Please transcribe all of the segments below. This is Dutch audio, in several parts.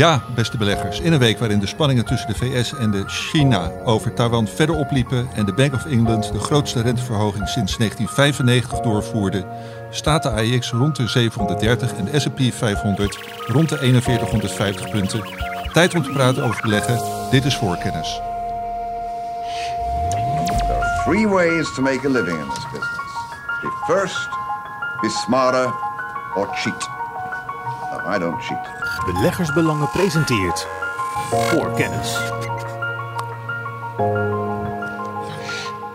Ja, beste beleggers. In een week waarin de spanningen tussen de VS en de China over Taiwan verder opliepen en de Bank of England de grootste renteverhoging sinds 1995 doorvoerde, staat de AEX rond de 730 en de S&P 500 rond de 4150 punten. Tijd om te praten over beleggen. Dit is voorkennis. There are three ways to make a living in this business. Be first, be smarter, or cheat. I don't cheat. Beleggersbelangen presenteert voor kennis.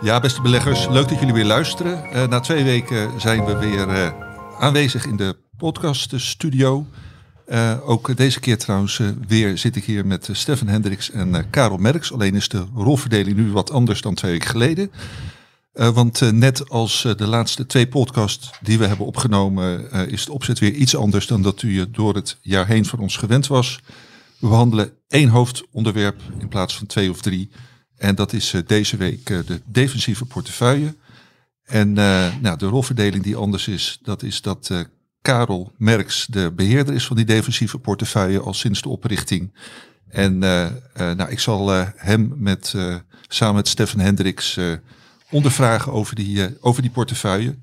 Ja, beste beleggers, leuk dat jullie weer luisteren. Eh, na twee weken zijn we weer eh, aanwezig in de podcaststudio. Eh ook deze keer trouwens weer zit ik hier met Stefan Hendricks en Karel Merks. Alleen is de rolverdeling nu wat anders dan twee weken geleden. Eh, want eh, net als eh, de laatste twee podcasts die we hebben opgenomen, is de opzet weer iets anders dan dat u eh, door het jaar heen van ons gewend was. We behandelen één hoofdonderwerp in plaats van twee of drie. En dat is deze week de defensieve portefeuille. En nou, de rolverdeling die anders is, dat is dat Karel Merks de beheerder is van die defensieve portefeuille al sinds de oprichting. En nou, ik zal hem met, samen met Stefan Hendricks ondervragen over die, eh, over die portefeuille.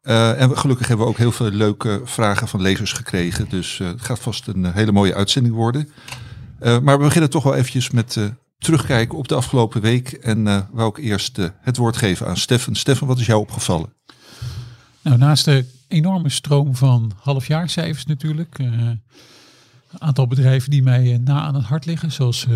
Eh, en gelukkig hebben we ook heel veel leuke vragen van lezers gekregen. Dus eh, het gaat vast een hele mooie uitzending worden. Maar we beginnen toch wel eventjes met terugkijken op de afgelopen week. En wou ik eerst het woord geven aan Stefan. Stefan, wat is jou opgevallen? Nou, naast de enorme stroom van halfjaarcijfers natuurlijk. een aantal bedrijven die mij na aan het hart liggen, zoals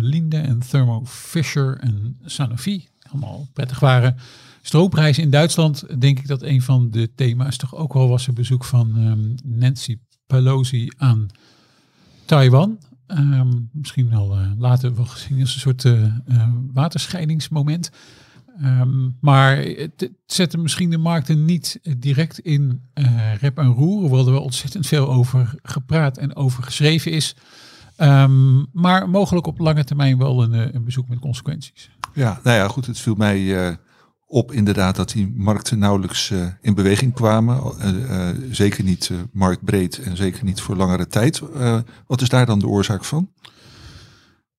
Linde en Thermo Fisher en Sanofi. Allemaal prettig waren. Stroomprijzen in Duitsland, denk ik dat een van de thema's toch ook wel was het bezoek van ehm, Nancy Pelosi aan Taiwan. Ehm, misschien al eh, later wel gezien als een soort eh, eh, waterscheidingsmoment. Ehm, maar het, zette misschien de markten niet direct in rep en roer, hoewel er wel ontzettend veel over gepraat en over geschreven is. Maar mogelijk op lange termijn wel een, een bezoek met consequenties. Ja, nou ja, goed. Het viel mij eh, op inderdaad dat die markten nauwelijks eh, in beweging kwamen. Eh, zeker niet marktbreed en zeker niet voor langere tijd. Wat is daar dan de oorzaak van?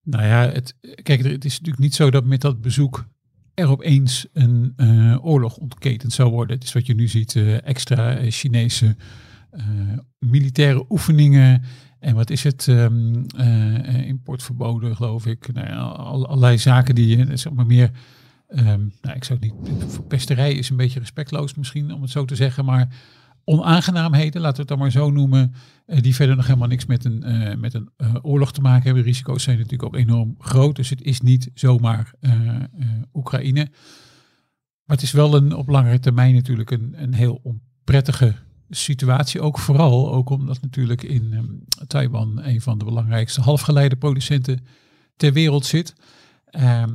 Nou ja, het, kijk, het is natuurlijk niet zo dat met dat bezoek er opeens een oorlog ontketend zou worden. Het is wat je nu ziet, extra Chinese militaire oefeningen. En wat is het? eh, eh, importverboden, geloof ik. Nou allerlei zaken die je, zeg maar meer... ehm, nou, ik zou het niet... Pesterij is een beetje respectloos misschien, om het zo te zeggen. Maar onaangenaamheden, laten we het dan maar zo noemen... eh, die verder nog helemaal niks met een, eh, met een eh, oorlog te maken hebben. Risico's zijn natuurlijk ook enorm groot. Dus het is niet zomaar eh, eh, Oekraïne. Maar het is wel een, op langere termijn natuurlijk een, een heel onprettige situatie. Ook vooral ook omdat natuurlijk in ehm, Taiwan een van de belangrijkste halfgeleiderproducenten ter wereld zit. Ehm,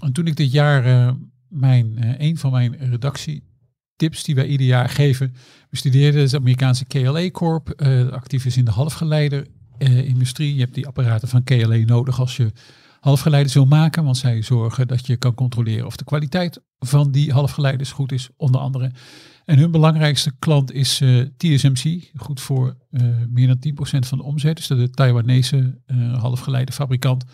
en toen ik dit jaar eh, mijn, eh, een van mijn redactietips die wij ieder jaar geven, bestudeerde het Amerikaanse KLA Corp, eh, actief is in de halfgeleiderindustrie. je hebt die apparaten van KLA nodig als je halfgeleiders wil maken, want zij zorgen dat je kan controleren of de kwaliteit van die halfgeleiders goed is, onder andere. En hun belangrijkste klant is eh, TSMC, goed voor eh, meer dan 10% van de omzet. Dus de Taiwanese uh, halfgeleiderfabrikant.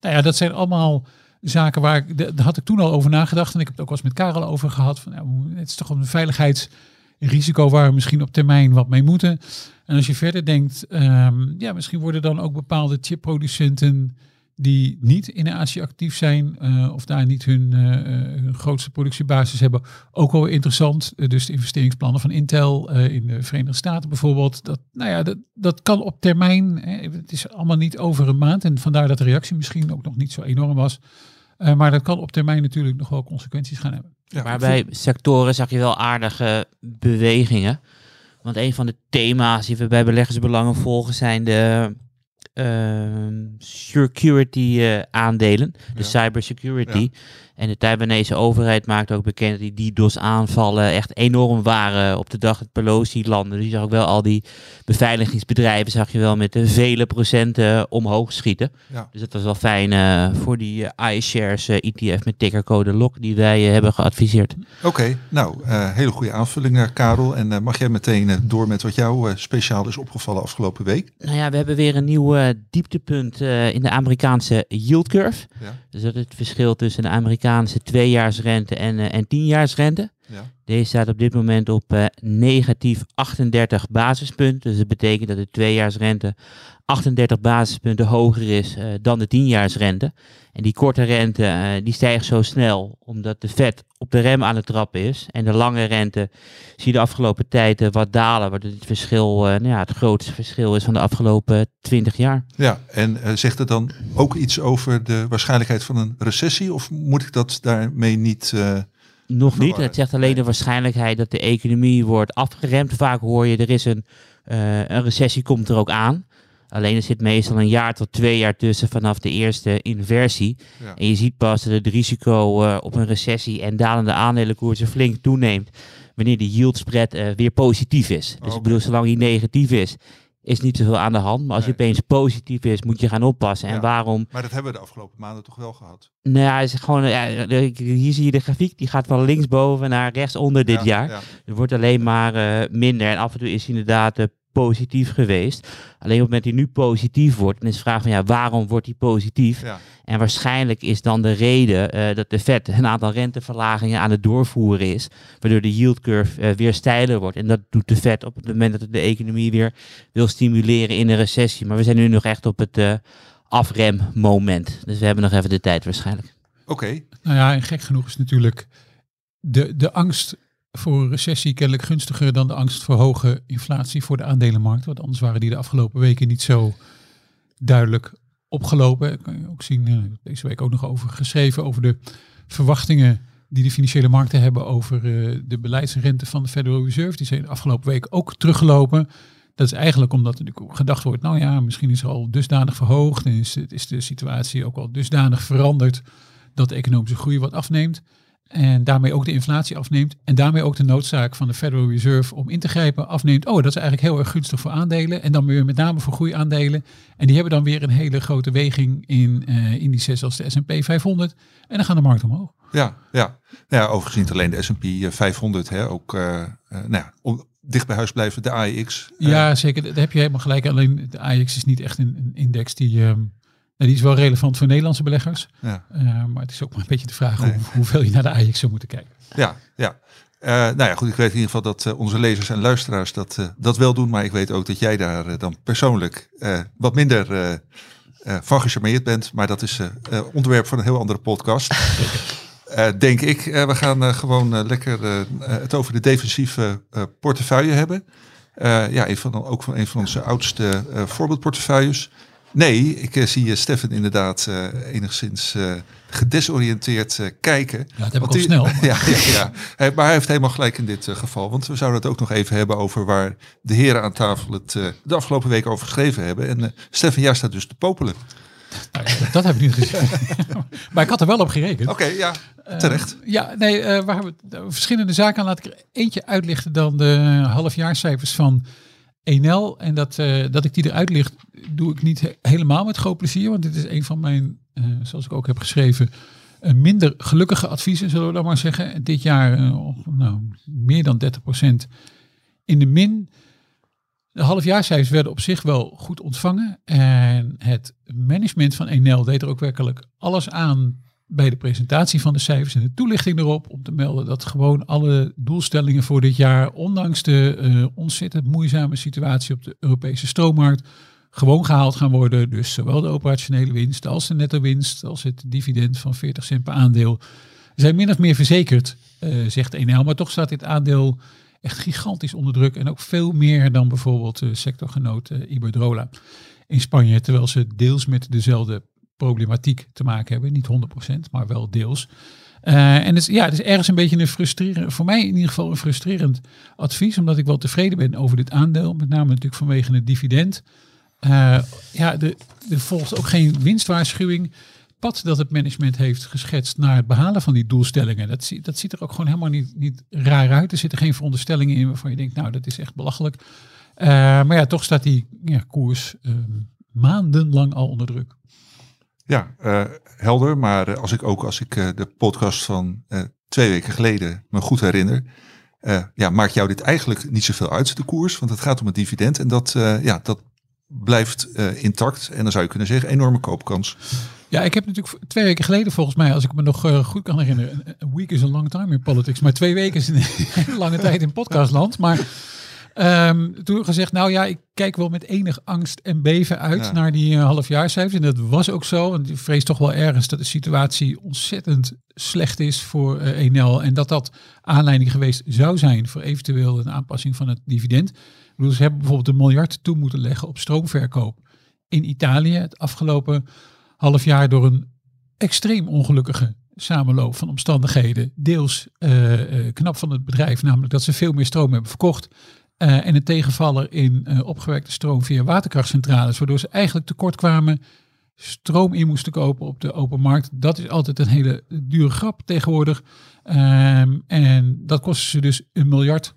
Nou ja, dat zijn allemaal zaken waar ik, daar had ik toen al over nagedacht. En ik heb het ook wel eens met Karel over gehad. Van, nou, het is toch een veiligheidsrisico waar we misschien op termijn wat mee moeten. En als je verder denkt, ehm, ja, misschien worden dan ook bepaalde chipproducenten die niet in Azië actief zijn eh, of daar niet hun, eh, eh, hun grootste productiebasis hebben, ook wel interessant. Dus de investeringsplannen van Intel eh, in de Verenigde Staten bijvoorbeeld. Dat, nou ja, dat, dat kan op termijn, hè, het is allemaal niet over een maand en vandaar dat de reactie misschien ook nog niet zo enorm was. Eh, maar dat kan op termijn natuurlijk nog wel consequenties gaan hebben. Ja, Maar bij sectoren zag je wel aardige bewegingen. Want een van de thema's die we bij beleggersbelangen volgen zijn de security eh, aandelen, de cybersecurity. En de Taiwanese overheid maakte ook bekend dat die DDoS-aanvallen echt enorm waren op de dag dat Pelosi landde. Dus je zag ook wel al die beveiligingsbedrijven, zag je wel met de vele procenten omhoog schieten. Ja. Dus dat was wel fijn eh, voor die eh, iShares eh, ETF met tickercode LOK die wij hebben geadviseerd. Oké, nou, eh, hele goede aanvulling, Karel. En mag jij meteen door met wat jou speciaal is opgevallen afgelopen week? Nou ja, we hebben weer een nieuw dieptepunt in de Amerikaanse yield curve. Ja. Dus dat is het verschil tussen de Amerikaanse tweejaarsrente en, eh en tienjaarsrente. Deze staat op dit moment op eh, negatief 38 basispunten. Dus dat betekent dat de tweejaarsrente 38 basispunten hoger is eh, dan de tienjaarsrente. En die korte rente eh, die stijgt zo snel omdat de Fed op de rem aan het trappen is. En de lange rente zie je de afgelopen tijd wat dalen. Waardoor het verschil nou ja, het grootste verschil is van de afgelopen 20 jaar. Ja, en zegt het dan ook iets over de waarschijnlijkheid van een recessie? Of moet ik dat daarmee niet... Nog niet. Het zegt alleen de waarschijnlijkheid dat de economie wordt afgeremd. Vaak hoor je er is een, eh, een recessie komt er ook aan. Alleen er zit meestal een jaar tot twee jaar tussen vanaf de eerste inversie. Ja. En je ziet pas dat het risico eh, op een recessie en dalende aandelenkoersen flink toeneemt. Wanneer de yield spread eh, weer positief is. Dus ik bedoel, zolang die negatief is, is niet zoveel aan de hand. Maar als Nee. je opeens positief is, moet je gaan oppassen. En Ja. waarom maar dat hebben we de afgelopen maanden toch wel gehad? nou ja, is gewoon, ja, de- hier zie je de grafiek, die gaat van linksboven naar rechtsonder dit Ja, jaar. Ja. Het wordt alleen maar eh, minder en af en toe is hij inderdaad eh, positief geweest. Alleen op het moment dat hij nu positief wordt, dan is de vraag van ja, waarom wordt hij positief? Ja. En waarschijnlijk is dan de reden eh, dat de Fed een aantal renteverlagingen aan het doorvoeren is, waardoor de yield curve eh, weer steiler wordt. En dat doet de Fed op het moment dat het de economie weer wil stimuleren in een recessie. Maar we zijn nu nog echt op het eh afremmoment. Dus we hebben nog even de tijd waarschijnlijk. Oké, Nou ja, en gek genoeg is natuurlijk de, de angst voor recessie kennelijk gunstiger dan de angst voor hoge inflatie voor de aandelenmarkt. Want anders waren die de afgelopen weken niet zo duidelijk opgelopen. Kan je ook zien, eh, deze week ook nog over geschreven, over de verwachtingen die de financiële markten hebben over eh, de beleidsrente van de Federal Reserve. Die zijn de afgelopen week ook teruggelopen. Dat is eigenlijk omdat er gedacht wordt, nou ja, misschien is er al dusdanig verhoogd en is, is de situatie ook al dusdanig veranderd dat de economische groei wat afneemt. En daarmee ook de inflatie afneemt. En daarmee ook de noodzaak van de Federal Reserve om in te grijpen afneemt. Oh, dat is eigenlijk heel erg gunstig voor aandelen. En dan weer met name voor groeiaandelen. En die hebben dan weer een hele grote weging in eh indices als de S&P 500. En dan gaan de markt omhoog. ja, ja. Nou ja, overigens niet alleen de S&P eh, 500, hè, ook eh, eh, nou ja, om, dicht bij huis blijven de AEX. eh, Ja, zeker. Daar heb je helemaal gelijk. Alleen de AX is niet echt een, een index die... ehm, nou, die is wel relevant voor Nederlandse beleggers. ja. Eh, maar het is ook maar een beetje de vraag Nee. hoe, hoeveel je naar de AX zou moeten kijken. Ja, ja. Eh, nou ja, goed, ik weet in ieder geval dat eh, onze lezers en luisteraars dat, dat wel doen. Maar ik weet ook dat jij daar dan persoonlijk wat minder van gecharmeerd bent. Maar dat is onderwerp van een heel andere podcast. Denk ik. We gaan gewoon lekker het over de defensieve portefeuille hebben. Ja, een van, ook van een van onze oudste voorbeeldportefeuilles. Nee, ik eh, zie eh, Stefan inderdaad eh, enigszins gedesoriënteerd kijken. Ja, dat heb ik die- snel. Ja, ja, ja. Hij- maar hij heeft helemaal gelijk in dit geval. Want we zouden het ook nog even hebben over waar de heren aan tafel het de afgelopen week over geschreven hebben. En Stefan, jij staat dus te popelen. Nou, dat, dat heb ik niet gezien. maar ik had er wel op gerekend. Oké, ja, terecht. Ja, nee, waar hebben we verschillende zaken aan. Laat ik er eentje uitlichten dan de halfjaarcijfers van Enel. En dat, eh, dat ik die eruit licht, doe ik niet he- helemaal met groot plezier. Want dit is een van mijn, eh, zoals ik ook heb geschreven, een minder gelukkige adviezen, zullen we dan maar zeggen. Dit jaar eh, nou, meer dan 30% in de min. De halfjaarcijfers werden op zich wel goed ontvangen. En het management van Enel deed er ook werkelijk alles aan bij de presentatie van de cijfers en de toelichting erop. Om te melden dat gewoon alle doelstellingen voor dit jaar, ondanks de eh, ontzettend moeizame situatie op de Europese stroommarkt, gewoon gehaald gaan worden. Dus zowel de operationele winst als de netto winst, als het dividend van 40 cent per aandeel, zijn min of meer verzekerd, eh, zegt Enel. Maar toch staat dit aandeel echt gigantisch onder druk. En ook veel meer dan bijvoorbeeld uh, sectorgenoot uh, Iberdrola in Spanje. Terwijl ze deels met dezelfde problematiek te maken hebben. Niet 100%, maar wel deels. Uh, en het, is, ja, het is ergens een beetje een frustrerend, voor mij in ieder geval een frustrerend advies. Omdat ik wel tevreden ben over dit aandeel. Met name natuurlijk vanwege het dividend. Uh, ja, er, volgt ook geen winstwaarschuwing pad dat het management heeft geschetst naar het behalen van die doelstellingen. Dat, dat ziet er ook gewoon helemaal niet, niet raar uit. Er zitten geen veronderstellingen in waarvan je denkt, nou, dat is echt belachelijk. Eh, maar ja, toch staat die ja, koers ehm, maandenlang al onder druk. Ja, eh, helder. Maar eh, als ik ook als ik eh, de podcast van twee weken geleden me goed herinner, ja, maakt jou dit eigenlijk niet zoveel uit, de koers. Want het gaat om het dividend en dat, ja, dat blijft intact. En dan zou je kunnen zeggen, enorme koopkans. Ja, ik heb natuurlijk twee weken geleden volgens mij, als ik me nog goed kan herinneren, een- een week is a long time in politics, maar twee weken is een lange tijd in podcastland. Maar ehm, toen gezegd, nou ja, ik kijk wel met enig angst en beven uit Ja. naar die uh, halfjaarcijfers. En dat was ook zo, want ik vrees toch wel ergens dat de situatie ontzettend slecht is voor eh Enel. En dat dat aanleiding geweest zou zijn voor eventueel een aanpassing van het dividend. Bedoel, ze hebben bijvoorbeeld een miljard toe moeten leggen op stroomverkoop in Italië het afgelopen half jaar door een extreem ongelukkige samenloop van omstandigheden. Deels eh, eh, knap van het bedrijf, namelijk dat ze veel meer stroom hebben verkocht. Eh, en een tegenvaller in eh, opgewerkte stroom via waterkrachtcentrales, waardoor ze eigenlijk tekort kwamen, stroom in moesten kopen op de open markt. Dat is altijd een hele dure grap tegenwoordig. Ehm, en dat kostte ze dus een miljard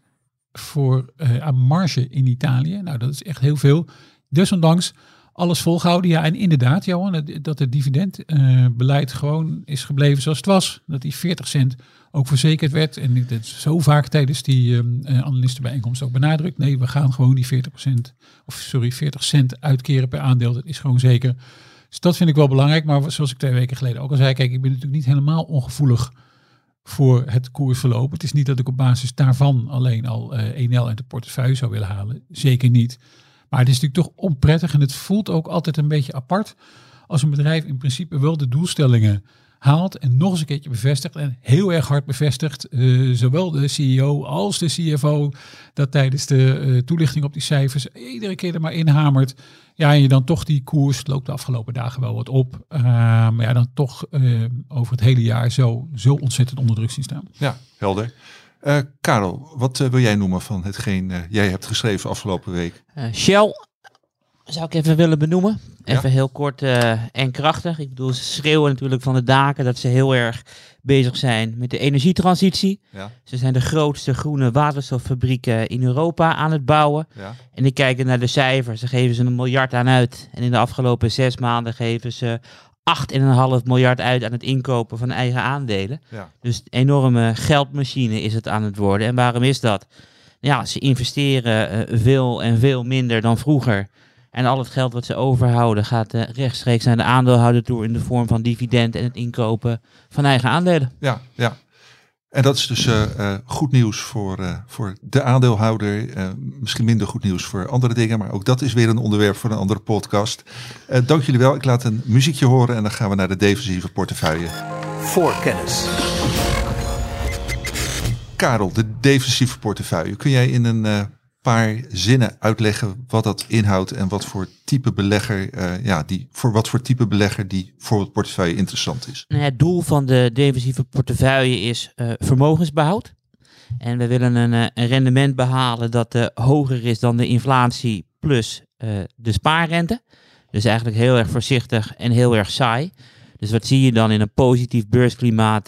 voor eh, aan marge in Italië. Nou, dat is echt heel veel. Desondanks alles volgehouden. Ja, en inderdaad, Johan, dat het dividendbeleid gewoon is gebleven zoals het was. Dat die 40 cent ook verzekerd werd. En is zo vaak tijdens die ehm, eh, analistenbijeenkomst ook benadrukt. Nee, we gaan gewoon die 40% of sorry, 40 cent uitkeren per aandeel. Dat is gewoon zeker. Dus dat vind ik wel belangrijk. Maar zoals ik twee weken geleden ook al zei, kijk, ik ben natuurlijk niet helemaal ongevoelig voor het koersverloop. Het is niet dat ik op basis daarvan alleen al eh Enel uit de portefeuille zou willen halen. Zeker niet. Maar het is natuurlijk toch onprettig en het voelt ook altijd een beetje apart als een bedrijf in principe wel de doelstellingen haalt en nog eens een keertje bevestigt en heel erg hard bevestigt, eh, zowel de CEO als de CFO, dat tijdens de eh, toelichting op die cijfers iedere keer er maar inhamert. Ja, en je dan toch die koers loopt de afgelopen dagen wel wat op, eh, maar ja, dan toch over het hele jaar zo, zo ontzettend onder druk zien staan. Ja, helder. Eh, Karel, wat eh, wil jij noemen van hetgeen eh, jij hebt geschreven afgelopen week? Shell zou ik even willen benoemen. Ja. Even heel kort en krachtig. Ik bedoel, ze schreeuwen natuurlijk van de daken dat ze heel erg bezig zijn met de energietransitie. Ja, Ze zijn de grootste groene waterstoffabrieken in Europa aan het bouwen. ja, En ik kijk naar de cijfers. Daar geven ze een miljard aan uit. En in de afgelopen zes maanden geven ze 8,5 miljard uit aan het inkopen van eigen aandelen. ja. Dus een enorme geldmachine is het aan het worden. En waarom is dat? Ja, ze investeren eh, veel en veel minder dan vroeger. En al het geld wat ze overhouden gaat eh, rechtstreeks naar de aandeelhouder toe in de vorm van dividend en het inkopen van eigen aandelen. Ja, ja. En dat is dus eh, eh, goed nieuws voor, eh, voor de aandeelhouder. Misschien minder goed nieuws voor andere dingen, maar ook dat is weer een onderwerp voor een andere podcast. Dank jullie wel. Ik laat een muziekje horen en dan gaan we naar de defensieve portefeuille. Voor kennis. Karel, de defensieve portefeuille. Kun jij in een paar zinnen uitleggen wat dat inhoudt en wat voor type belegger, eh, ja, die, voor wat voor type belegger die voor het portefeuille interessant is? Nou Het doel van de defensieve portefeuille is eh, vermogensbehoud. En we willen een, eh, rendement behalen dat hoger is dan de inflatie plus de spaarrente. Dus eigenlijk heel erg voorzichtig en heel erg saai. Dus wat zie je dan in een positief beursklimaat?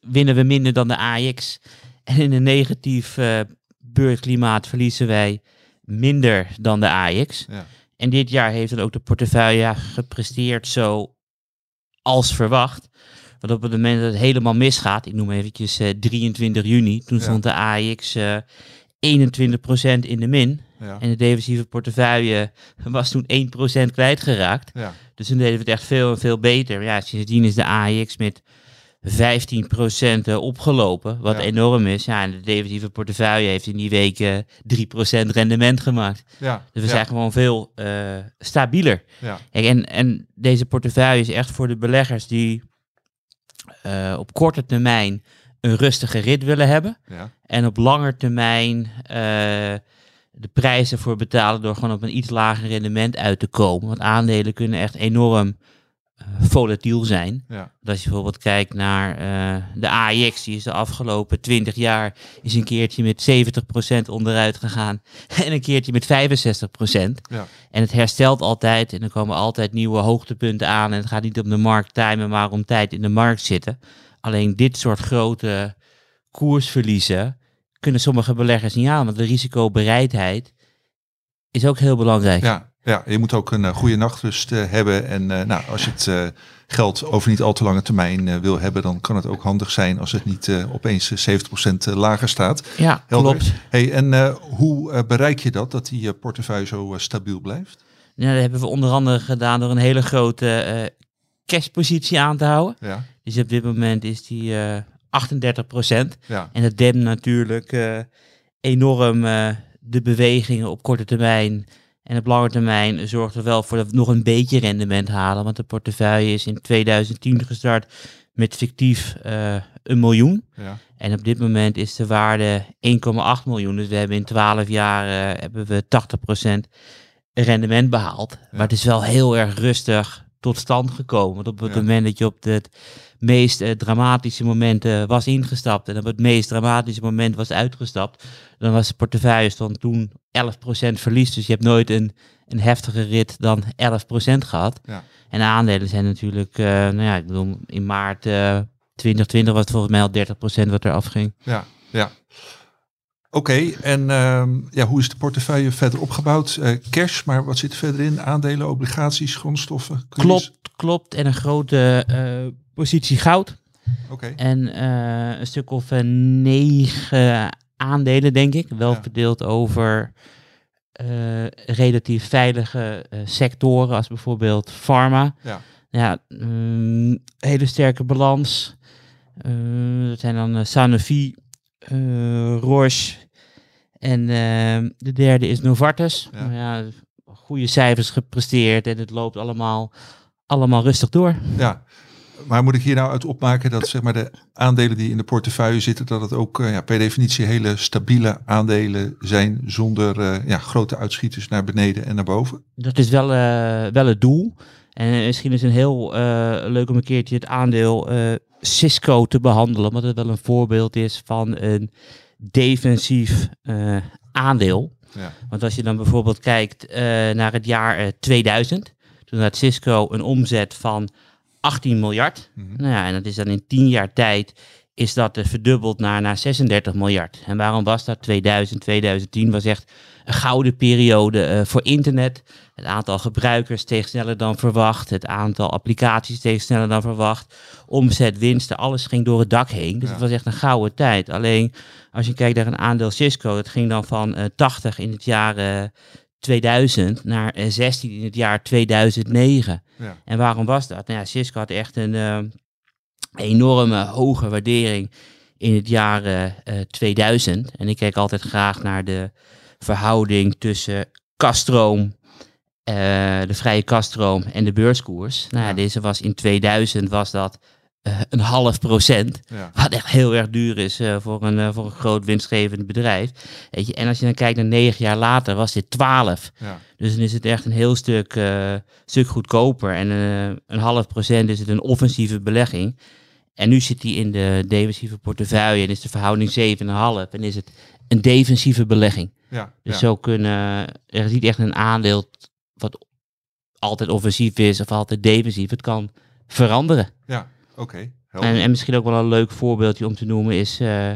winnen we minder dan de AX. En in een negatief eh, beursklimaat verliezen wij minder dan de AX. Ja. En dit jaar heeft dan ook de portefeuille gepresteerd zo als verwacht. Want op het moment dat het helemaal misgaat, ik noem eventjes eh, 23 juni, toen Ja. stond de AX eh 21% in de min. Ja, En de defensieve portefeuille was toen 1% kwijtgeraakt. ja, Dus toen deden we het echt veel en veel beter. Ja, sindsdien is de AX met 15% eh, opgelopen, wat Ja. enorm is. Ja, en de defensieve portefeuille heeft in die weken 3% rendement gemaakt. ja, Dus we ja, zijn gewoon veel eh, stabieler. ja, en, en deze portefeuille is echt voor de beleggers die eh, op korte termijn een rustige rit willen hebben. ja, En op lange termijn de prijzen voor betalen door gewoon op een iets lager rendement uit te komen. Want aandelen kunnen echt enorm volatiel zijn. Ja. Als je bijvoorbeeld kijkt naar eh, de AIX, die is de afgelopen 20 jaar is een keertje met 70% onderuit gegaan en een keertje met 65%. Ja. En het herstelt altijd en er komen altijd nieuwe hoogtepunten aan en het gaat niet om de markt timen, maar om tijd in de markt zitten. Alleen dit soort grote koersverliezen kunnen sommige beleggers niet aan, want de risicobereidheid is ook heel belangrijk. Ja, ja, je moet ook een eh, goede nachtrust eh, hebben. En eh, nou, als je het geld over niet al te lange termijn wil hebben, dan kan het ook handig zijn als het niet opeens eh, 70% lager staat. Ja, Helder. klopt. Hey, en hoe bereik je dat, dat die portefeuille zo stabiel blijft? Ja, dat hebben we onder andere gedaan door een hele grote eh cashpositie aan te houden. Ja, Dus op dit moment is die eh 38 ja, En dat dempt natuurlijk enorm de bewegingen op korte termijn. En op lange termijn zorgt er wel voor dat we nog een beetje rendement halen. Want de portefeuille is in 2010 gestart met fictief eh, een miljoen. ja, En op dit moment is de waarde 1,8 miljoen. Dus we hebben in 12 jaar eh, hebben we 80% rendement behaald. Maar het is wel heel erg rustig tot stand gekomen. Want op het Ja. moment dat je op het meest eh, dramatische moment eh, was ingestapt en op het meest dramatische moment was uitgestapt, dan was de portefeuille stond toen 11% verlies. Dus je hebt nooit een, een heftige rit dan 11% gehad. Ja. En de aandelen zijn natuurlijk, eh, nou ja, ik bedoel, in maart eh 2020 was het volgens mij al 30% wat er afging. ja, ja. Oké, en ehm, ja, hoe is de portefeuille verder opgebouwd? Eh, cash, maar wat zit er verder in? Aandelen, obligaties, grondstoffen? Klopt, klopt. En een grote eh, positie goud. En eh, een stuk of negen aandelen, denk ik. Wel Ja. verdeeld over relatief veilige sectoren, als bijvoorbeeld pharma. Ja. Ja, mm, hele sterke balans. Dat zijn dan Sanofi, eh, Roche en eh, de derde is Novartis. Ja. Nou ja, goede cijfers gepresteerd en het loopt allemaal, allemaal rustig door. ja. Maar moet ik hier nou uit opmaken dat zeg maar, de aandelen die in de portefeuille zitten, dat het ook eh, ja, per definitie hele stabiele aandelen zijn zonder eh, ja, grote uitschieters naar beneden en naar boven? Dat is wel, eh, wel het doel. En misschien is het heel eh, leuk om een keertje het aandeel Cisco te behandelen. Omdat het wel een voorbeeld is van een defensief eh, aandeel. Ja. Want als je dan bijvoorbeeld kijkt eh, naar het jaar eh, 2000. Toen had Cisco een omzet van 18 miljard. Mhm. Nou ja, en dat is dan in 10 jaar tijd is dat eh, verdubbeld naar, naar 36 miljard. En waarom was dat? 2000, 2010 was echt een gouden periode eh, voor internet. Het aantal gebruikers steeg sneller dan verwacht. Het aantal applicaties steeg sneller dan verwacht. Omzet, winsten, alles ging door het dak heen. Dus Ja. het was echt een gouden tijd. Alleen als je kijkt naar een aandeel Cisco, dat ging dan van eh 80 in het jaar eh, 2000 naar eh, 16 in het jaar 2009. Ja. En waarom was dat? Nou ja, Cisco had echt een eh, enorme hoge waardering in het jaar eh, eh, 2000. En ik kijk altijd graag naar de verhouding tussen kaststroom, eh, de vrije kaststroom en de beurskoers. Nou ja, deze was in 2000 was dat eh, een half procent. Ja. Wat echt heel erg duur is eh, voor, een, eh, voor een groot winstgevend bedrijf. Weet je, en als je dan kijkt naar negen jaar later, was dit 12. Ja. Dus dan is het echt een heel stuk, eh, stuk goedkoper. En eh, een half procent is het een offensieve belegging. En nu zit die in de defensieve portefeuille en is de verhouding 7,5. En is het een defensieve belegging. Ja. Dus ja. zo kunnen, er is niet echt een aandeel wat altijd offensief is of altijd defensief. Het kan veranderen. Ja, oké. En, en misschien ook wel een leuk voorbeeldje om te noemen is, eh,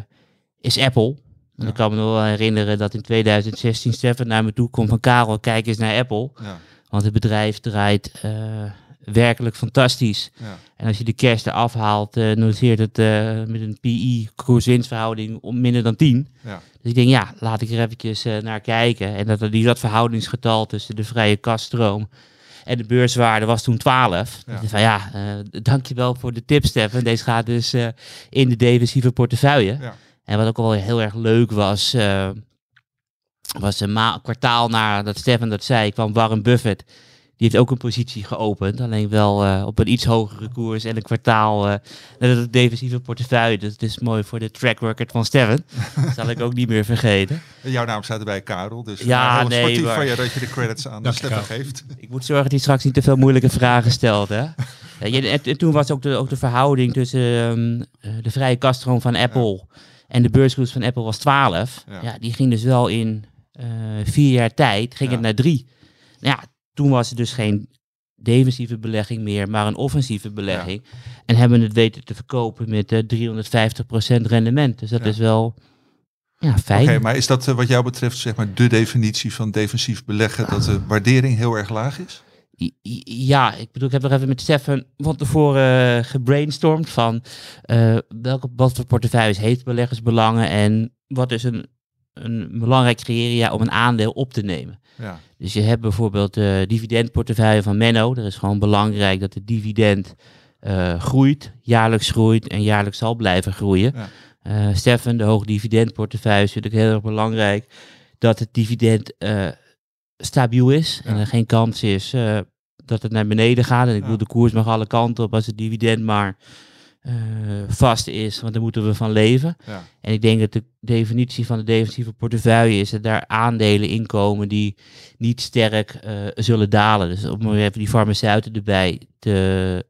is Apple. Ja. Ik kan me nog wel herinneren dat in 2016 Stefan naar me toe kwam van Karel, kijk eens naar Apple. Ja, Want het bedrijf draait eh, werkelijk fantastisch. ja, En als je de cash eraf haalt, eh noteert het eh, met een PI, koers-winstverhouding, om minder dan 10. ja, Dus ik denk, ja, laat ik er eventjes eh, naar kijken. En dat, die, dat verhoudingsgetal tussen de vrije kaststroom en de beurswaarde was toen 12. Ja. Dacht van ja, dankjewel voor de tip, Stefan. Deze gaat dus in de defensieve portefeuille. Ja. En wat ook wel heel erg leuk was, was een kwartaal nadat Stefan dat zei, kwam Warren Buffett. Die heeft ook een positie geopend, alleen wel eh, op een iets hogere koers en een kwartaal eh net als de defensieve portefeuille. Dus het is mooi voor de track record van Stefan. Dat zal ik ook niet meer vergeten. En Jouw naam staat erbij, Karel. Dus Ja, maar heel nee, sportief maar- van je dat je de credits aan de wel. geeft. Ik moet zorgen dat hij straks niet te veel moeilijke vragen stelt. Hè? En, en toen was ook de, ook de verhouding tussen ehm, eh, de vrije kaststroom van Apple en de beurskoers van Apple was 12. Ja. Ja. die ging dus wel in eh, vier jaar tijd ging Ja. het naar drie. Nou ja, toen was het dus geen defensieve belegging meer, maar een offensieve belegging. En hebben het weten te verkopen met eh 350% rendement. Dus dat Ja. is wel ja, Oké, fijn. maar is dat eh, wat jou betreft zeg maar de definitie van defensief beleggen, dat de waardering heel erg laag is? Ja, ik bedoel, ik heb nog even met Stefan van tevoren eh, gebrainstormd van welke wat voor portefeuilles heeft beleggersbelangen en wat is een, een belangrijk criteria om een aandeel op te nemen. Ja, Dus je hebt bijvoorbeeld de dividendportefeuille van Menno. Er is gewoon belangrijk dat de dividend eh, groeit, jaarlijks groeit en jaarlijks zal blijven groeien. Ja. Eh, Stefan, de hoogdividendportefeuille is natuurlijk heel erg belangrijk dat het dividend eh, stabiel is en er geen kans is eh, dat het naar beneden gaat. En ik bedoel, de koers mag alle kanten op als het dividend maar eh, vast is, want daar moeten we van leven. ja, En ik denk dat de definitie van de defensieve portefeuille is dat daar aandelen in komen die niet sterk eh, zullen dalen. Dus om even die farmaceuten erbij te,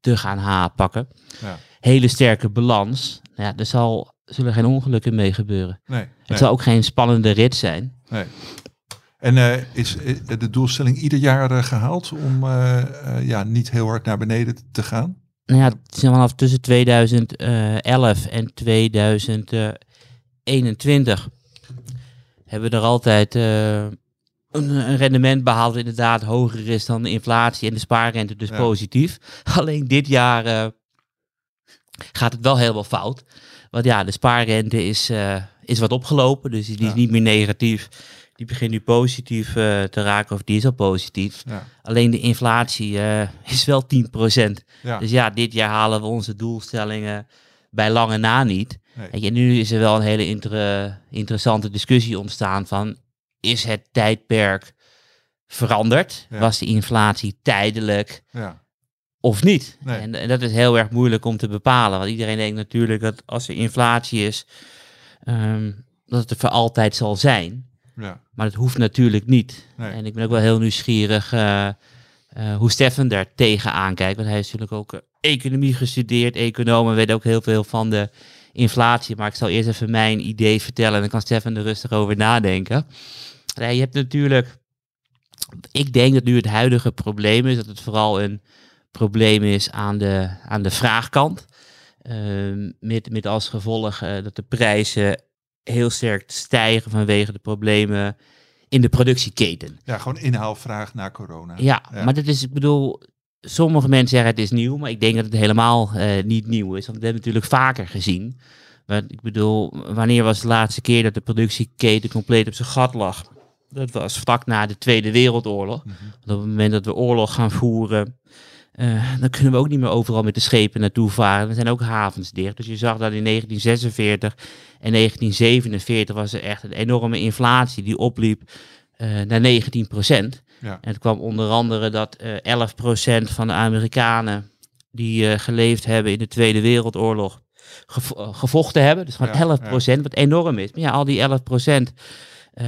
te gaan ha pakken. ja. Hele sterke balans. Nou ja, er zal, zullen geen ongelukken mee gebeuren. Nee, Het zal ook geen spannende rit zijn. nee. En eh, is eh, de doelstelling ieder jaar eh, gehaald om eh, eh, ja, niet heel hard naar beneden te gaan? Nou ja, vanaf tussen 2011 en 2021 hebben we er altijd eh, een, een rendement behaald dat inderdaad hoger is dan de inflatie en de spaarrente, dus Ja. positief. Alleen dit jaar eh, gaat het wel helemaal fout. Want ja, de spaarrente is, eh, is wat opgelopen, dus die Ja. is niet meer negatief. Die begint nu positief eh, te raken, of die is al positief. Ja, Alleen de inflatie eh, is wel 10%. ja, Dus ja, dit jaar halen we onze doelstellingen bij lange na niet. nee. En nu is er wel een hele inter- interessante discussie ontstaan van, is het tijdperk veranderd? Ja. Was de inflatie tijdelijk ja, of niet? Nee. En, en dat is heel erg moeilijk om te bepalen. Want iedereen denkt natuurlijk dat als er inflatie is, ehm, dat het er voor altijd zal zijn. Ja, Maar dat hoeft natuurlijk niet. Nee. En ik ben ook wel heel nieuwsgierig eh, eh, hoe Stefan daar tegenaan kijkt. Want hij is natuurlijk ook eh, economie gestudeerd, econoom en weet ook heel veel van de inflatie. Maar ik zal eerst even mijn idee vertellen en dan kan Stefan er rustig over nadenken. Nee, je hebt natuurlijk, ik denk dat nu het huidige probleem is dat het vooral een probleem is aan de, aan de vraagkant. Ehm, met, met als gevolg dat de prijzen heel sterk stijgen vanwege de problemen in de productieketen. ja, gewoon inhaalvraag na corona. Ja, Ja. maar dat is, ik bedoel, sommige mensen zeggen het is nieuw, maar ik denk dat het helemaal eh, niet nieuw is. Want we hebben het natuurlijk vaker gezien. Maar ik bedoel, wanneer was de laatste keer dat de productieketen compleet op zijn gat lag? Dat was vlak na de Tweede Wereldoorlog. Mhm. Want op het moment dat we oorlog gaan voeren, eh, dan kunnen we ook niet meer overal met de schepen naartoe varen. Er zijn ook havens dicht. Dus je zag dat in 1946 en 1947 was er echt een enorme inflatie die opliep eh, naar 19 procent. Ja. En het kwam onder andere dat eh 11 procent van de Amerikanen die eh, geleefd hebben in de Tweede Wereldoorlog gevo- eh, gevochten hebben. Dus gewoon Ja, 11 procent, wat enorm is. Maar ja, al die 11 procent eh,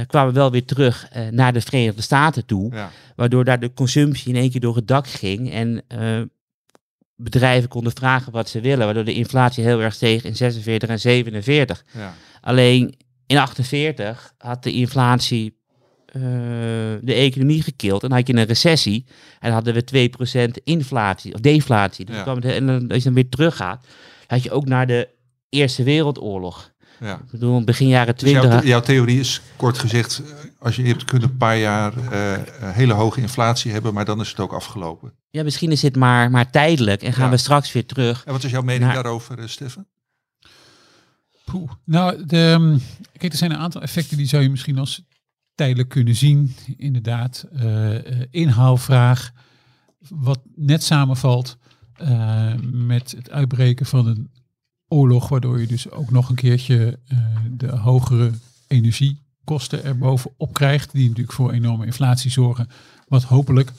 kwamen wel weer terug eh, naar de Verenigde Staten toe. Ja, Waardoor daar de consumptie in één keer door het dak ging. En eh, bedrijven konden vragen wat ze willen. Waardoor de inflatie heel erg steeg in 46 en 47. ja, Alleen in 48 had de inflatie eh, de economie gekild. En dan had je een recessie. En hadden we 2% inflatie of deflatie. Dus Ja. kwam het, en dan, als je dan weer teruggaat, had je ook naar de Eerste Wereldoorlog. Ja. Ik bedoel, begin jaren Dus 20. jouw, jouw theorie is kort gezegd, eh, als je, hebt kunnen een paar jaar eh, eh, hele hoge inflatie hebben, maar dan is het ook afgelopen. ja, misschien is dit maar, maar tijdelijk en gaan Ja. we straks weer terug. En wat is jouw mening daarover, eh, Stefan? Poeh. Nou, de, ehm, kijk, er zijn een aantal effecten die zou je misschien als tijdelijk kunnen zien. Inderdaad, eh, inhaalvraag, wat net samenvalt eh, met het uitbreken van een oorlog, waardoor je dus ook nog een keertje eh, de hogere energiekosten erbovenop krijgt, die natuurlijk voor enorme inflatie zorgen, wat hopelijk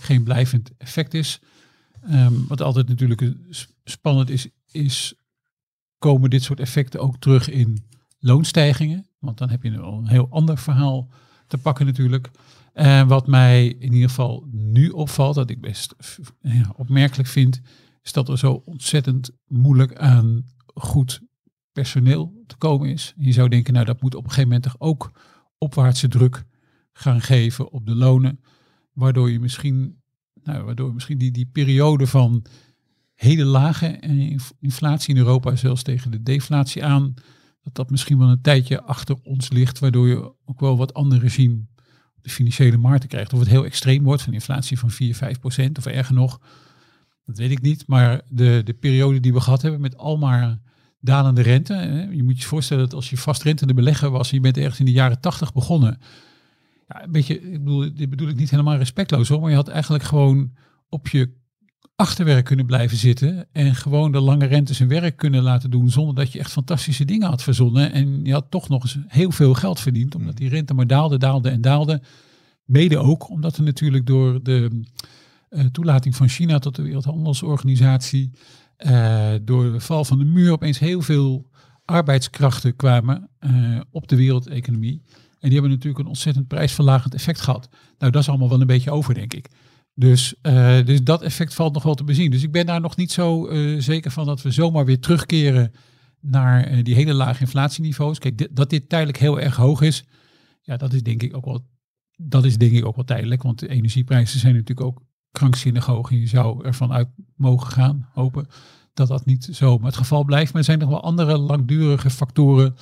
geen blijvend effect is. Ehm, wat altijd natuurlijk eh, spannend is, is komen dit soort effecten ook terug in loonstijgingen. Want dan heb je een heel ander verhaal te pakken natuurlijk. En wat mij in ieder geval nu opvalt, dat ik best ja, opmerkelijk vind, is dat er zo ontzettend moeilijk aan goed personeel te komen is. Je zou denken, nou dat moet op een gegeven moment toch ook opwaartse druk gaan geven op de lonen, waardoor je misschien, nou, waardoor misschien die, die periode van hele lage inf- inflatie in Europa, zelfs tegen de deflatie aan, dat dat misschien wel een tijdje achter ons ligt, waardoor je ook wel wat ander regime op de financiële markten krijgt. Of het heel extreem wordt, van inflatie van 4, 5 procent of erger nog, dat weet ik niet. Maar de, de periode die we gehad hebben met al maar dalende rente, je moet je voorstellen dat als je vastrentende belegger was, en je bent ergens in de jaren 80 begonnen, ja, een beetje, ik bedoel, dit bedoel ik niet helemaal respectloos hoor, maar je had eigenlijk gewoon op je achterwerk kunnen blijven zitten en gewoon de lange rente zijn werk kunnen laten doen zonder dat je echt fantastische dingen had verzonnen. En je had toch nog eens heel veel geld verdiend, omdat die rente maar daalde, daalde en daalde. Mede ook omdat er natuurlijk door de eh, toelating van China tot de Wereldhandelsorganisatie, eh, door de val van de muur opeens heel veel arbeidskrachten kwamen eh, op de wereldeconomie. En die hebben natuurlijk een ontzettend prijsverlagend effect gehad. Nou, dat is allemaal wel een beetje over, denk ik. Dus, eh, dus dat effect valt nog wel te bezien. Dus ik ben daar nog niet zo zeker van dat we zomaar weer terugkeren naar die hele lage inflatieniveaus. Kijk, dat dit tijdelijk heel erg hoog is, ja, dat is denk ik ook wel, dat is denk ik ook wel tijdelijk. Want de energieprijzen zijn natuurlijk ook krankzinnig zou ervan uit mogen gaan, hopen dat dat niet zo het geval blijft. Maar er zijn nog wel andere langdurige factoren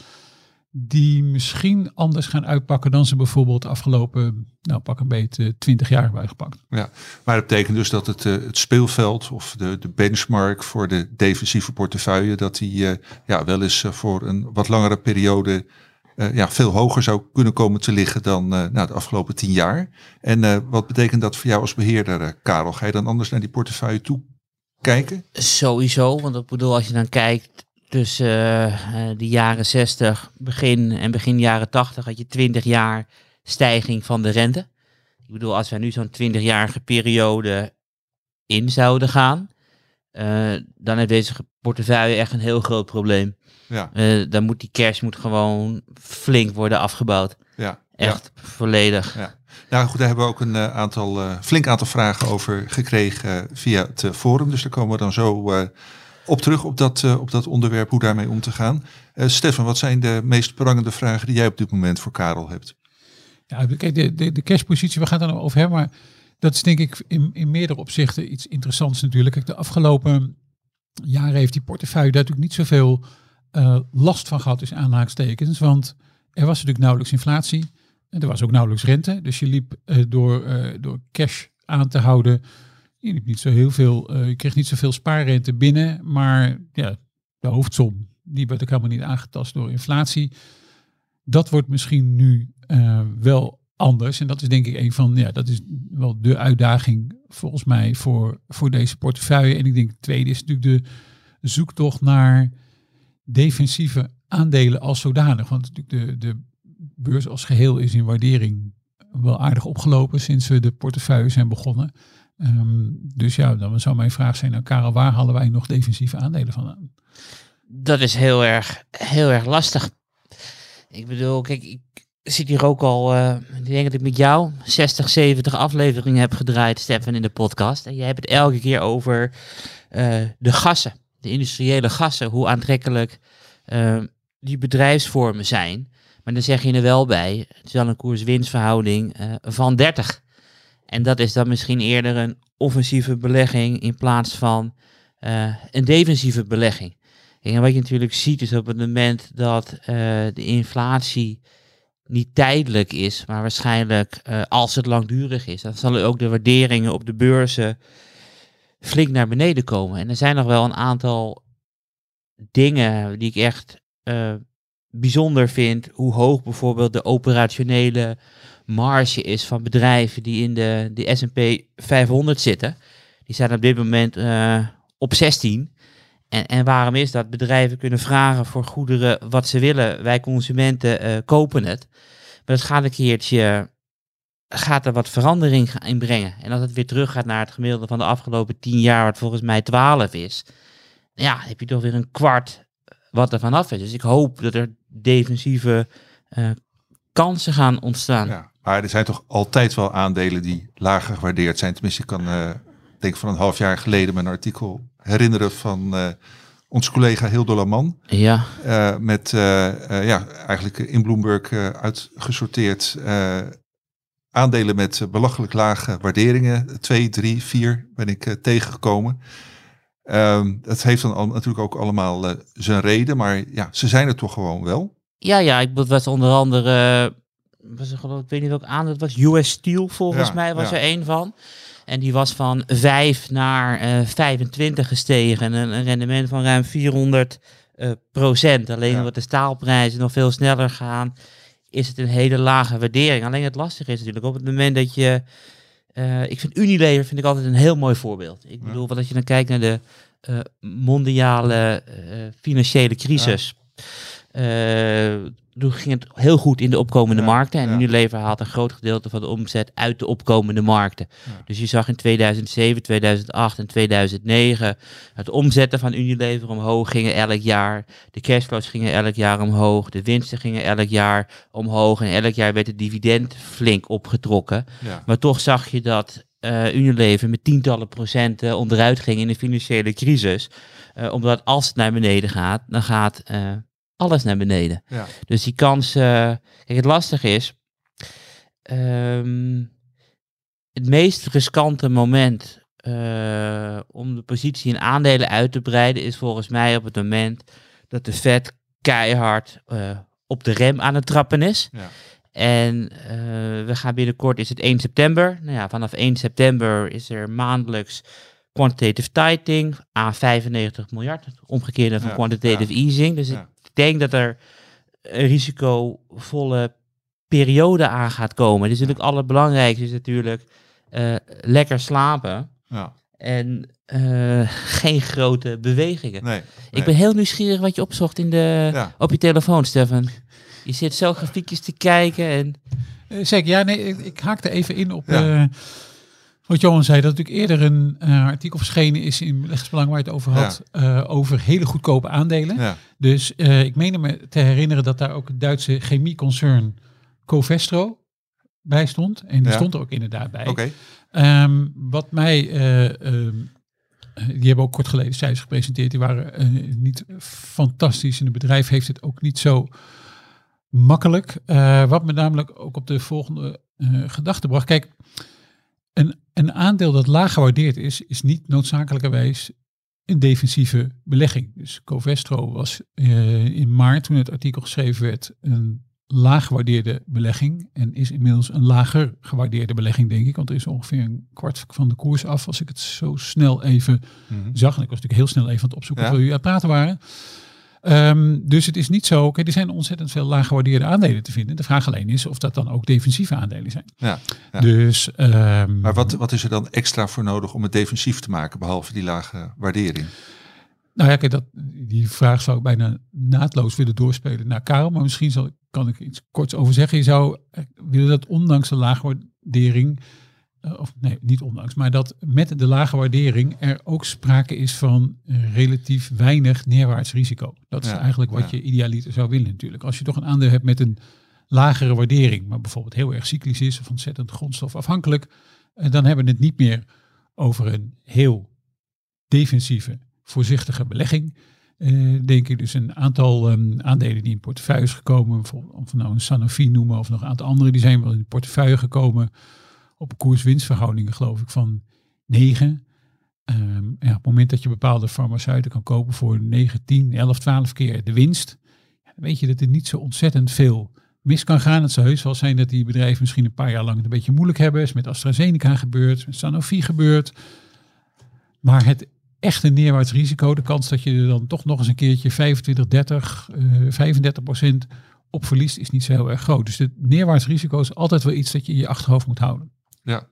die misschien anders gaan uitpakken dan ze bijvoorbeeld de afgelopen, nou pak een beetje, 20 jaar hebben uitgepakt. Ja, maar dat betekent dus dat het, eh, het speelveld of de, de benchmark voor de defensieve portefeuille, dat die eh, ja, wel eens eh, voor een wat langere periode eh, ja, veel hoger zou kunnen komen te liggen dan eh, nou, de afgelopen tien jaar. En eh, wat betekent dat voor jou als beheerder, eh, Karel? Ga je dan anders naar die portefeuille toe kijken? Sowieso, want ik bedoel, als je dan kijkt tussen de jaren 60, begin en begin jaren 80, had je 20 jaar stijging van de rente. Ik bedoel, als wij nu zo'n 20-jarige periode in zouden gaan, dan heeft deze portefeuille echt een heel groot probleem. Ja, Eh, dan moet die cash moet gewoon flink worden afgebouwd. ja. Echt volledig. Ja. Nou goed, daar hebben we ook een eh, aantal, eh, flink aantal vragen over gekregen via het forum. Dus daar komen we dan zo eh, op terug op dat, eh, op dat onderwerp, hoe daarmee om te gaan. Eh, Stefan, wat zijn de meest prangende vragen die jij op dit moment voor Karel hebt? Ja, kijk, de, de, de cashpositie, we gaan het nog over hebben, maar dat is denk ik in, in meerdere opzichten iets interessants natuurlijk. Kijk, de afgelopen jaren heeft die portefeuille daar natuurlijk niet zoveel eh, last van gehad, dus aanhalingstekens. Want er was natuurlijk nauwelijks inflatie en er was ook nauwelijks rente. Dus je liep eh, door, eh, door cash aan te houden, je, liep niet zo heel veel, je kreeg niet zoveel spaarrente binnen, maar ja, de hoofdsom, die werd ook helemaal niet aangetast door inflatie. Dat wordt misschien nu wel anders. En dat is denk ik een van, ja, dat is wel de uitdaging volgens mij voor, voor deze portefeuille. En ik denk tweede is natuurlijk de zoektocht naar defensieve aandelen als zodanig. Want de, de beurs als geheel is in waardering wel aardig opgelopen sinds we de portefeuille zijn begonnen. Ehm, dus ja, dan zou mijn vraag zijn aan Karel, waar halen wij nog defensieve aandelen van? Dat is heel erg, heel erg lastig. Ik bedoel, kijk, ik zit hier ook al, eh, ik denk dat ik met jou 60, 70 afleveringen heb gedraaid, Stefan, in de podcast. En je hebt het elke keer over eh, de gassen, de industriële gassen, hoe aantrekkelijk eh, die bedrijfsvormen zijn. Maar dan zeg je er wel bij, het is wel een koers-winstverhouding eh, van 30. En dat is dan misschien eerder een offensieve belegging in plaats van eh, een defensieve belegging. En wat je natuurlijk ziet is op het moment dat eh, de inflatie niet tijdelijk is, maar waarschijnlijk als het langdurig is, dan zullen ook de waarderingen op de beurzen flink naar beneden komen. En er zijn nog wel een aantal dingen die ik echt eh, bijzonder vind. Hoe hoog bijvoorbeeld de operationele marge is van bedrijven die in de, de S&P 500 zitten. Die zijn op dit moment eh, op 16. En, en waarom is dat? Bedrijven kunnen vragen voor goederen wat ze willen. Wij consumenten eh, kopen het. Maar het gaat een keertje, gaat er wat verandering in brengen. En als het weer terug gaat naar het gemiddelde van de afgelopen 10 jaar, wat volgens mij 12 is. Ja, heb je toch weer een kwart wat er vanaf is. Dus ik hoop dat er defensieve eh, kansen gaan ontstaan. Ja. Maar er zijn toch altijd wel aandelen die lager gewaardeerd zijn. Tenminste, ik kan eh denk van een half jaar geleden mijn artikel herinneren van eh, ons collega Hildo Laman. Ja, eh, met eh, eh, ja, eigenlijk in Bloomberg eh, uitgesorteerd eh, aandelen met eh, belachelijk lage waarderingen. 2, 3, 4 ben ik eh, tegengekomen. Ehm, dat heeft dan al, natuurlijk ook allemaal eh, zijn reden, maar ja, ze zijn er toch gewoon wel. ja, ja ik bedoel, was onder andere, eh, was er geloof, ik weet niet welk aan, dat was US Steel volgens Ja, mij was ja. er één van. En die was van 5 naar eh 25 gestegen. En een, een rendement van ruim 400 eh, procent. Alleen Ja. omdat de staalprijzen nog veel sneller gaan, is het een hele lage waardering. Alleen het lastige is natuurlijk op het moment dat je... eh, ik vind Unilever vind ik altijd een heel mooi voorbeeld. Ik bedoel, wat als je dan kijkt naar de eh, mondiale eh, financiële crisis. Toen ging het heel goed in de opkomende Ja, markten. En ja. Unilever haalt een groot gedeelte van de omzet uit de opkomende markten. Ja. Dus je zag in 2007, 2008 en 2009 het omzetten van Unilever omhoog gingen elk jaar. De cashflows gingen elk jaar omhoog. De winsten gingen elk jaar omhoog. En elk jaar werd het dividend flink opgetrokken. Maar toch zag je dat eh, Unilever met tientallen procenten onderuit ging in de financiële crisis. Eh, omdat als het naar beneden gaat, dan gaat eh, alles naar beneden. Ja. Dus die kans. eh, kijk, het lastige is. ehm, het meest riskante moment eh, om de positie in aandelen uit te breiden is volgens mij op het moment dat de Fed keihard eh, op de rem aan het trappen is. Ja. En we gaan binnenkort, is het 1 september. Nou ja, vanaf 1 september is er maandelijks quantitative tightening aan 95 miljard. Het omgekeerde van Ja, quantitative easing. Dus Ja. Ik denk dat er een risicovolle periode aan gaat komen. Dus natuurlijk het allerbelangrijkste is natuurlijk eh, lekker slapen Ja. en eh, geen grote bewegingen. Nee, Ik ben heel nieuwsgierig wat je opzocht in de, Ja. op je telefoon, Stefan. Je zit zo grafiekjes te kijken en Eh, Zeker, ja, nee, ik, ik haakte even in op Ja. Wat Johan zei. Dat natuurlijk eerder een eh, artikel verschenen is in Beleggersbelang waar je het over had. eh, over hele goedkope aandelen. Ja. Dus eh, ik meen me te herinneren dat daar ook het Duitse chemieconcern Covestro bij stond. En die Ja. stond er ook inderdaad bij. Oké. Ehm, wat mij, eh, ehm, eh, die hebben ook kort geleden cijfers gepresenteerd. Die waren niet fantastisch. En het bedrijf heeft het ook niet zo makkelijk. Wat me namelijk ook op de volgende gedachte bracht. Kijk, een, een aandeel dat laag gewaardeerd is, is niet noodzakelijkerwijs een defensieve belegging. Dus Covestro was eh, in maart, toen het artikel geschreven werd, een laag gewaardeerde belegging. En is inmiddels een lager gewaardeerde belegging, denk ik. Want er is ongeveer een kwart van de koers af, als ik het zo snel even Mhm. zag. En ik was natuurlijk heel snel even aan het opzoeken Ja. waar u aan het praten waren. Ehm, dus het is niet zo, kijk, er zijn ontzettend veel laag gewaardeerde aandelen te vinden. De vraag alleen is of dat dan ook defensieve aandelen zijn. Ja, ja. Dus, ehm, Maar wat, wat is er dan extra voor nodig om het defensief te maken, behalve die lage waardering? nou ja, kijk, dat, die vraag zou ik bijna naadloos willen doorspelen naar Karel. Maar misschien zal, kan ik iets korts over zeggen. Je zou eh, willen dat ondanks de lage waardering, eh, of nee, niet ondanks, maar dat met de lage waardering er ook sprake is van eh, relatief weinig neerwaarts risico. Dat is Ja, eigenlijk wat ja. je idealiter zou willen natuurlijk. Als je toch een aandeel hebt met een lagere waardering, maar bijvoorbeeld heel erg cyclisch is of ontzettend grondstofafhankelijk, eh, dan hebben we het niet meer over een heel defensieve, voorzichtige belegging. Eh, denk ik dus een aantal ehm, aandelen die in portefeuille is gekomen, of we nou een Sanofi noemen of nog een aantal andere, die zijn wel in de portefeuille gekomen op koers-winstverhoudingen geloof ik van 9. Ehm, op het moment dat je bepaalde farmaceuten kan kopen voor 9, 10, 11, 12 keer de winst, weet je dat er niet zo ontzettend veel mis kan gaan. Het zou heus wel zijn dat die bedrijven misschien een paar jaar lang het een beetje moeilijk hebben. Is met AstraZeneca gebeurd, met Sanofi gebeurd. Maar het echte neerwaarts risico, de kans dat je er dan toch nog eens een keertje 25, 30, eh 35 procent op verliest, is niet zo heel erg groot. Dus het neerwaarts risico is altijd wel iets dat je in je achterhoofd moet houden. Ja.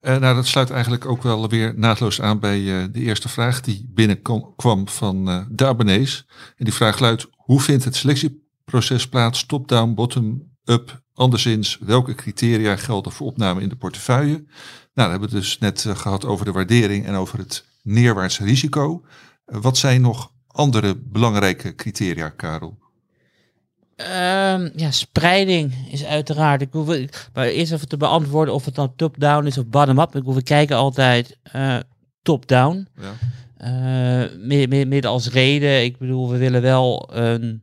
Eh, nou, dat sluit eigenlijk ook wel weer naadloos aan bij eh, de eerste vraag die binnenkwam van de abonnees. En die vraag luidt, hoe vindt het selectieproces plaats, top-down, bottom-up? Anderszins, welke criteria gelden voor opname in de portefeuille? Nou, dat hebben we dus net eh, gehad over de waardering en over het neerwaarts risico. Wat zijn nog andere belangrijke criteria, Karel? Ehm, ja, spreiding is uiteraard. Ik hoef, maar eerst even te beantwoorden of het dan top-down is of bottom-up. Ik hoef, we kijken altijd eh, top-down. Ja. Eh, meer, meer, meer als reden. Ik bedoel, we willen wel een,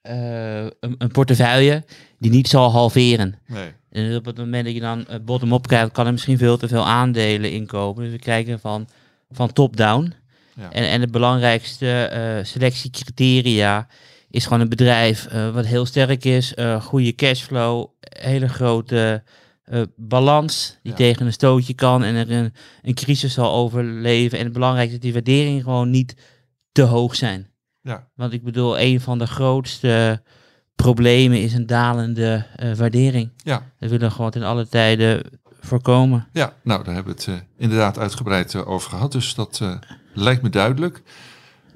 eh, een, een portefeuille die niet zal halveren. Nee. En op het moment dat je dan bottom-up kijkt, kan er misschien veel te veel aandelen inkomen. Dus we kijken van, van top-down. Ja. En, en het belangrijkste selectiecriteria is gewoon een bedrijf eh, wat heel sterk is, eh, goede cashflow, hele grote eh, balans die Ja. tegen een stootje kan en er een, een crisis zal overleven. En het belangrijkste is dat die waarderingen gewoon niet te hoog zijn. Ja. Want ik bedoel, een van de grootste problemen is een dalende waardering. Ja. Dat willen we gewoon ten alle tijden voorkomen. Ja, nou, daar hebben we het inderdaad uitgebreid over gehad. Dus dat lijkt me duidelijk.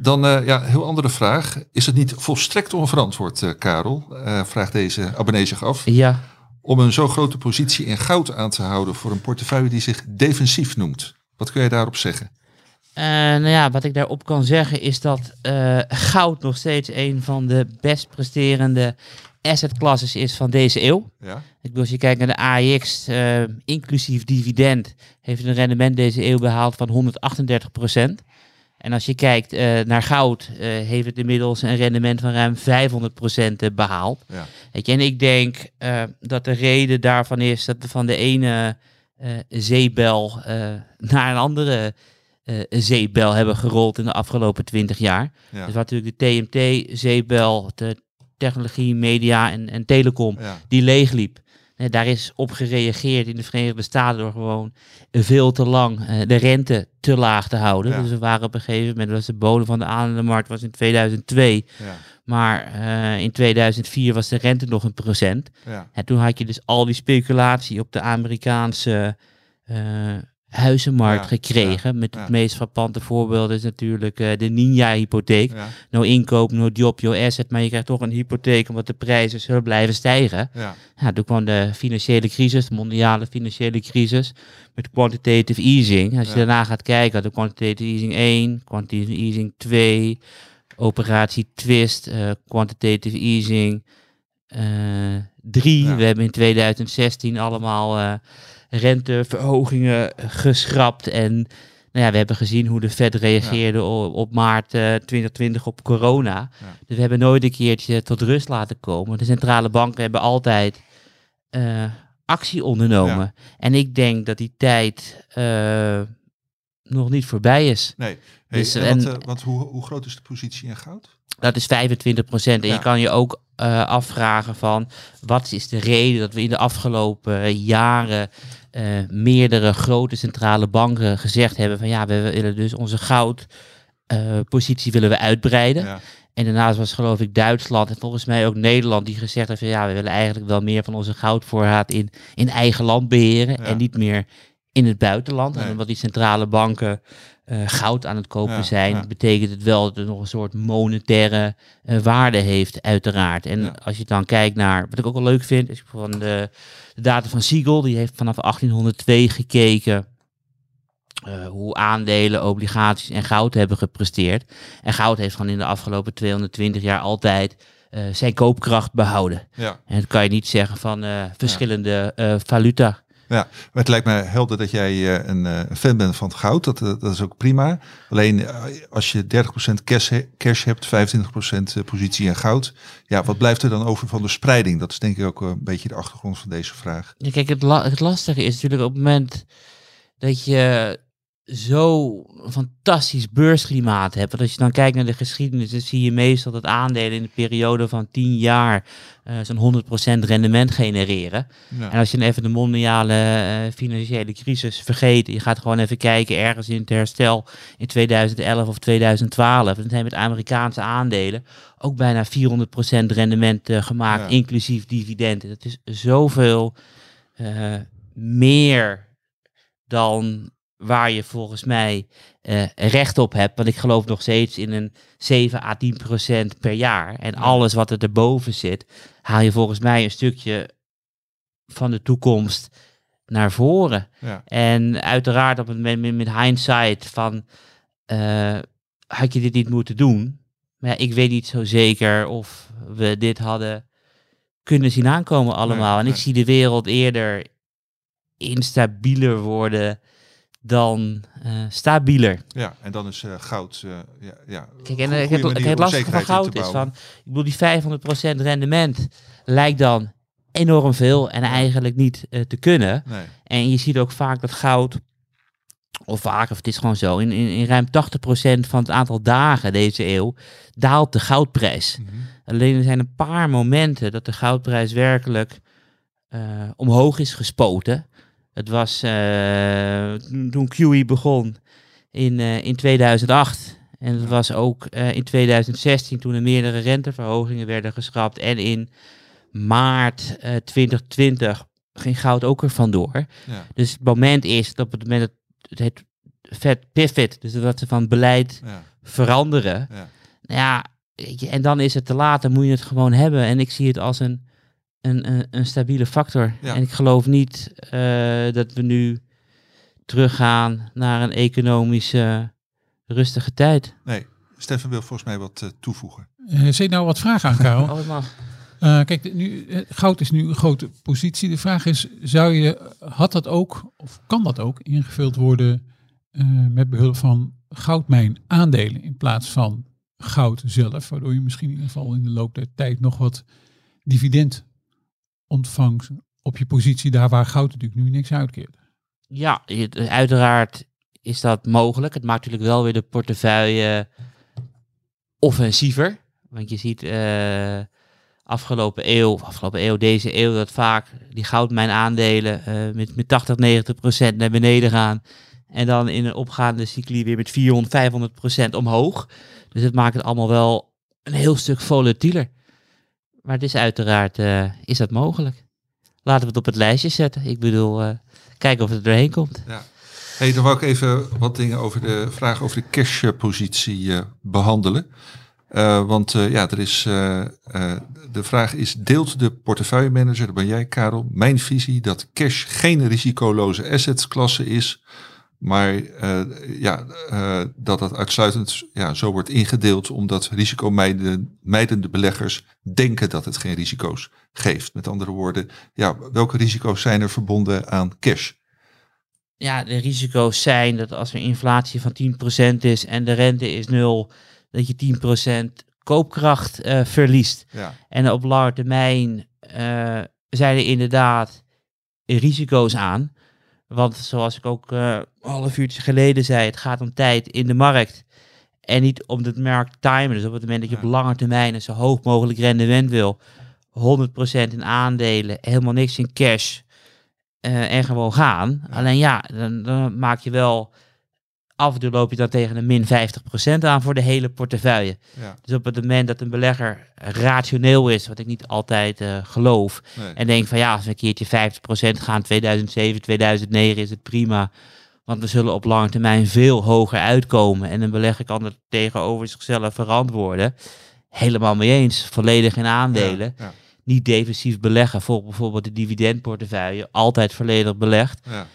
Dan, eh, ja, een heel andere vraag. Is het niet volstrekt onverantwoord, eh, Karel? eh, vraagt deze abonnee zich af. Ja, Om een zo grote positie in goud aan te houden voor een portefeuille die zich defensief noemt. Wat kun jij daarop zeggen? Nou ja, wat ik daarop kan zeggen is dat goud nog steeds een van de best presterende assetclasses is van deze eeuw. Ja, Ik bedoel, als je kijkt naar de AEX, inclusief dividend, heeft een rendement deze eeuw behaald van 138 En als je kijkt eh, naar goud, eh, heeft het inmiddels een rendement van ruim 500% behaald. ja, Weet je, en ik denk eh, dat de reden daarvan is dat we van de ene eh, zeebel eh, naar een andere eh, zeebel hebben gerold in de afgelopen twintig jaar. ja. Dus wat natuurlijk de TMT-zeebel, de technologie, media en, en telecom, ja. die leegliep. Eh, daar is op gereageerd in de Verenigde Staten door gewoon veel te lang eh, de rente te laag te houden. Ja. Dus we waren op een gegeven moment, was de bodem van de aandelenmarkt was in 2002. ja, Maar eh, in 2004 was de rente nog een procent. ja. En toen had je dus al die speculatie op de Amerikaanse huizenmarkt Ja, gekregen. Met ja. het meest frappante voorbeeld is natuurlijk eh, de Ninja-hypotheek. ja, No inkoop, no job, no asset. Maar je krijgt toch een hypotheek omdat de prijzen zullen blijven stijgen. ja. Ja, toen kwam de financiële crisis, de mondiale financiële crisis, met quantitative easing. Als je daarna gaat kijken, de quantitative easing 1, quantitative easing 2, operatie twist, eh, quantitative easing 3. Ja. We hebben in 2016 allemaal eh, renteverhogingen geschrapt en nou ja, we hebben gezien hoe de Fed reageerde op, op maart eh, 2020 op corona. Ja. Dus we hebben nooit een keertje tot rust laten komen. De centrale banken hebben altijd eh, actie ondernomen. En ik denk dat die tijd eh, nog niet voorbij is. Nee. Hey, Dus, en en- wat, eh, wat, hoe, hoe groot is de positie in goud? Dat is 25 procent. En Ja. je kan je ook eh, afvragen van wat is de reden dat we in de afgelopen jaren eh, meerdere grote centrale banken gezegd hebben van ja, we willen dus onze goudpositie willen we uitbreiden. Ja, En daarnaast was geloof ik Duitsland en volgens mij ook Nederland die gezegd heeft van ja, we willen eigenlijk wel meer van onze goudvoorraad in, in eigen land beheren Ja. en niet meer in het buitenland. Nee. En omdat die centrale banken eh, goud aan het kopen Ja, zijn, ja. betekent het wel dat het nog een soort monetaire eh, waarde heeft, uiteraard. En Ja. als je dan kijkt naar, wat ik ook wel leuk vind, is van de, de data van Siegel, die heeft vanaf 1802 gekeken eh, hoe aandelen, obligaties en goud hebben gepresteerd. En goud heeft gewoon in de afgelopen 220 jaar altijd zijn koopkracht behouden. ja. En dat kan je niet zeggen van verschillende valuta. Ja, maar het lijkt mij helder dat jij eh, een eh, fan bent van het goud. Dat, eh, dat is ook prima. Alleen als je 30% cash, he- cash hebt, 25% eh, positie in goud. Ja, wat blijft er dan over van de spreiding? Dat is denk ik ook een beetje de achtergrond van deze vraag. Kijk, het, het lastige is natuurlijk op het moment dat je zo fantastisch beursklimaat hebt. Want als je dan kijkt naar de geschiedenis, dan zie je meestal dat aandelen in de periode van 10 jaar eh, zo'n 100% rendement genereren. Ja. En als je dan even de mondiale eh, financiële crisis vergeet, je gaat gewoon even kijken ergens in het herstel in 2011 of 2012, dan zijn met Amerikaanse aandelen ook bijna 400% rendement eh, gemaakt, Ja. inclusief dividenden. Dat is zoveel meer dan waar je volgens mij eh, recht op hebt. Want ik geloof nog steeds in een 7 à 10 procent per jaar. En alles wat er erboven zit, haal je volgens mij een stukje van de toekomst naar voren. Ja. En uiteraard op het moment met, met hindsight van... eh, had je dit niet moeten doen? Maar ja, ik weet niet zo zeker of we dit hadden kunnen zien aankomen allemaal. Nee, en ik nee. zie de wereld eerder instabieler worden dan eh, stabieler. Ja, en dan is eh, goud. eh, ja, ja, Kijk, en eh, goede het, om lastige van goud is van, ik bedoel, die 500% rendement lijkt dan enorm veel en eigenlijk niet te kunnen. Nee, En je ziet ook vaak dat goud, of vaak, of het is gewoon zo, in, in, in ruim 80% van het aantal dagen deze eeuw daalt de goudprijs. Mhm. Alleen er zijn een paar momenten dat de goudprijs werkelijk omhoog is gespoten. Het was eh, toen- QE begon in, eh, in 2008. En het was ook eh, in 2016 toen er meerdere renteverhogingen werden geschrapt. En in maart eh, 2020 ging goud ook er vandoor. ja, Dus het moment is dat op het moment dat het vet pivot, dus dat ze van beleid ja, veranderen. ja. Nou ja, en dan is het te laat, dan moet je het gewoon hebben. En ik zie het als een, een, een, een stabiele factor. Ja. En ik geloof niet eh, dat we nu teruggaan naar een economische rustige tijd. Nee, Stefan wil volgens mij wat eh, toevoegen. Eh zet je nou wat vragen aan, Karel? Oh, mag. Eh, kijk, de- nu, eh, goud is nu een grote positie. De vraag is, zou je, had dat ook, of kan dat ook, ingevuld worden eh, met behulp van goudmijn aandelen in plaats van goud zelf, waardoor je misschien in ieder geval in de loop der tijd nog wat dividend ontvangt op je positie daar waar goud natuurlijk nu niks uitkeert. Ja, uiteraard is dat mogelijk. Het maakt natuurlijk wel weer de portefeuille offensiever. Want je ziet eh, afgelopen eeuw, afgelopen eeuw, deze eeuw, dat vaak die goudmijnaandelen eh met, met 80, 90 procent naar beneden gaan. En dan in een opgaande cycli weer met 400, 500 procent omhoog. Dus het maakt het allemaal wel een heel stuk volatieler. Maar het is uiteraard, eh, is dat mogelijk. Laten we het op het lijstje zetten. Ik bedoel, eh, kijken of het er doorheen komt. Ja. Hey, dan wou ik even wat dingen over de vraag over de cashpositie eh behandelen. Eh, want ja, er is, de vraag is, deelt de portefeuillemanager, dat ben jij Karel, mijn visie dat cash geen risicoloze assetklasse is, maar eh, ja, eh, dat dat uitsluitend ja, zo wordt ingedeeld omdat risicomijdende beleggers denken dat het geen risico's geeft. Met andere woorden, ja, welke risico's zijn er verbonden aan cash? ja, de risico's zijn dat als er inflatie van 10% is en de rente is nul, dat je 10% koopkracht eh, verliest. Ja. En op lange termijn zijn er inderdaad risico's aan. Want zoals ik ook eh, een half uurtje geleden zei, het gaat om tijd in de markt. En niet om het markt timen. Dus op het moment dat je op lange termijn een zo hoog mogelijk rendement wil, 100% in aandelen, helemaal niks in cash eh, en gewoon gaan. Alleen ja, dan, dan maak je wel, af en toe loop je dan tegen een min 50% aan voor de hele portefeuille. Ja, Dus op het moment dat een belegger rationeel is, wat ik niet altijd eh, geloof, nee. en denk van ja, als we een keertje 50% gaan, 2007, 2009 is het prima. Want we zullen op lange termijn veel hoger uitkomen. En een belegger kan het tegenover zichzelf verantwoorden. Helemaal mee eens. Volledig in aandelen. Ja, Niet defensief beleggen. Voor bijvoorbeeld de dividendportefeuille. Altijd volledig belegd. ja,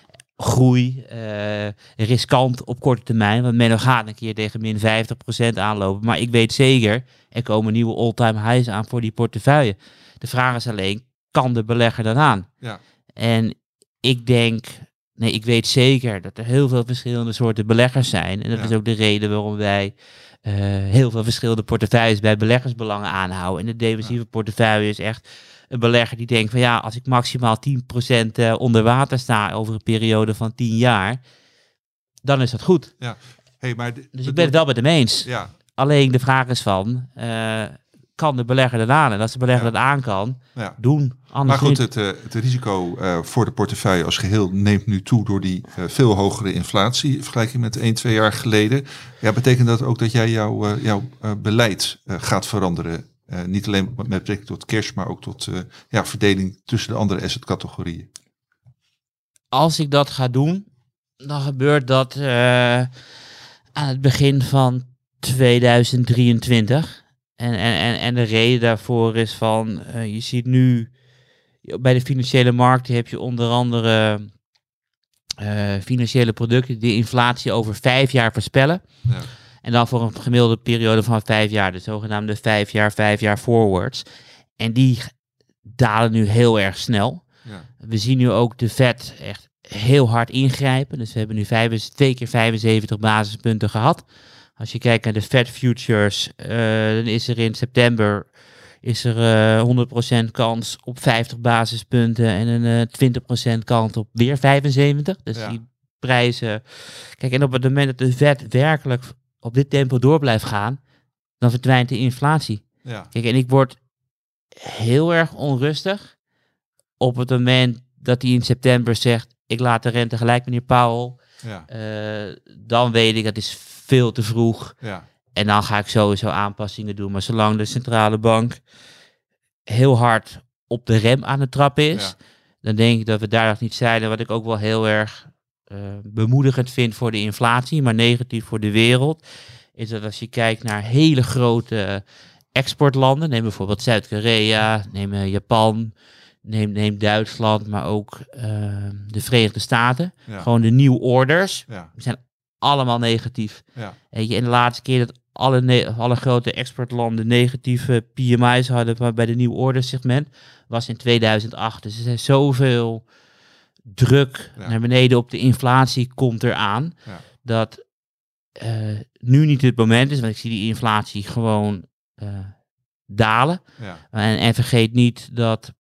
Groei. eh, riskant op korte termijn. Want men gaat een keer tegen min 50% aanlopen. Maar ik weet zeker, er komen nieuwe all-time highs aan voor die portefeuille. De vraag is alleen, kan de belegger dan aan? ja, En ik denk, nee, ik weet zeker dat er heel veel verschillende soorten beleggers zijn. En dat Ja. is ook de reden waarom wij eh, heel veel verschillende portefeuilles bij beleggersbelangen aanhouden. En de defensieve portefeuille is echt een belegger die denkt van ja, als ik maximaal 10% eh, onder water sta over een periode van 10 jaar, dan is dat goed. Hey, maar Dus ik ben het wel met hem eens. Ja, Alleen de vraag is van, eh, kan de belegger dat aan? En als de belegger Ja. dat aan kan, ja. doen. Anders Maar goed, het, eh, het risico voor de portefeuille als geheel neemt nu toe door die veel hogere inflatie in vergelijking met 1, 2 jaar geleden. Ja, betekent dat ook dat jij jouw, jouw beleid gaat veranderen? Eh, niet alleen met betrekking tot cash, maar ook tot eh, ja, verdeling tussen de andere assetcategorieën. als ik dat ga doen, dan gebeurt dat eh, aan het begin van 2023. En, en, en, en de reden daarvoor is van, je ziet nu bij de financiële markten heb je onder andere financiële producten die inflatie over vijf jaar voorspellen. Ja. En dan voor een gemiddelde periode van vijf jaar, de zogenaamde vijf jaar, vijf jaar forwards. En die dalen nu heel erg snel. Ja. We zien nu ook de vet echt heel hard ingrijpen. Dus we hebben nu vijf, twee keer 75 basispunten gehad. Als je kijkt naar de Fed Futures, eh, dan is er in september is er eh 100% kans op 50 basispunten en een eh 20% kans op weer 75. Dus Ja. die prijzen. Kijk, en op het moment dat de Fed werkelijk op dit tempo door blijft gaan, dan verdwijnt de inflatie. Ja. Kijk, en ik word heel erg onrustig op het moment dat hij in september zegt: Ik laat de rente gelijk, meneer Powell. Ja. Eh, dan weet ik dat is veel te vroeg. Ja. En dan ga ik sowieso aanpassingen doen. Maar zolang de centrale bank heel hard op de rem aan het trappen is, Ja. dan denk ik dat we daar nog niet zijn. En wat ik ook wel heel erg bemoedigend vind voor de inflatie, maar negatief voor de wereld, is dat als je kijkt naar hele grote exportlanden, neem bijvoorbeeld Zuid-Korea, neem eh, Japan, neem, neem Duitsland, maar ook eh, de Verenigde Staten. Ja. Gewoon de nieuw orders Ja. zijn allemaal negatief. Ja. Weet je, en de laatste keer dat alle, alle grote exportlanden negatieve PMI's hadden bij- de nieuw order segment, was in 2008. Dus er zijn zoveel druk Ja. naar beneden op de inflatie komt eraan, Ja. dat eh, nu niet het moment is, want ik zie die inflatie gewoon eh, dalen. Ja. En, en vergeet niet dat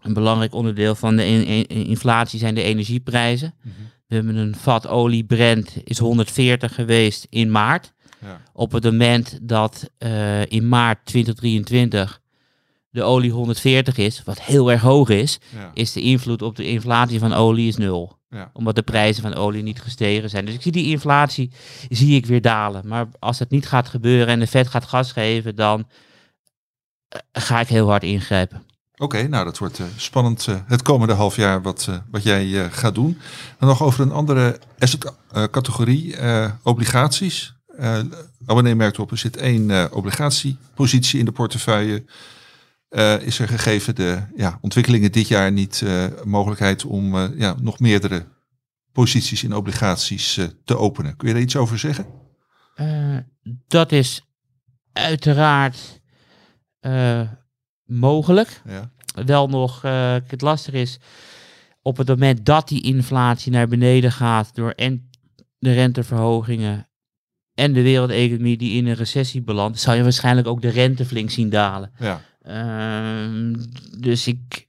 een belangrijk onderdeel van de in- in- inflatie zijn de energieprijzen. Mhm. We hebben een vat olie Brent is 140 geweest in maart. Ja. Op het moment dat eh, in maart 2023 de olie 140 is, wat heel erg hoog is, Ja. is de invloed op de inflatie van olie is nul. Ja. Omdat de prijzen van olie niet gestegen zijn. Dus ik zie die inflatie zie ik weer dalen. Maar als het niet gaat gebeuren en de Fed gaat gas geven, dan eh, ga ik heel hard ingrijpen. Oké, nou dat wordt eh, spannend eh, het komende half jaar wat, wat jij gaat doen. Dan nog over een andere asset categorie, eh, obligaties. Abonnee merkt op, er zit één obligatiepositie in de portefeuille. Eh, is er gegeven de ja, ontwikkelingen dit jaar niet eh, mogelijkheid om eh, ja, nog meerdere posities in obligaties te openen? Kun je daar iets over zeggen? Dat is uiteraard mogelijk. Ja, Wel nog, het lastig is, op het moment dat die inflatie naar beneden gaat door en de renteverhogingen en de wereldeconomie die in een recessie belandt, zou je waarschijnlijk ook de rente flink zien dalen. ja, dus ik,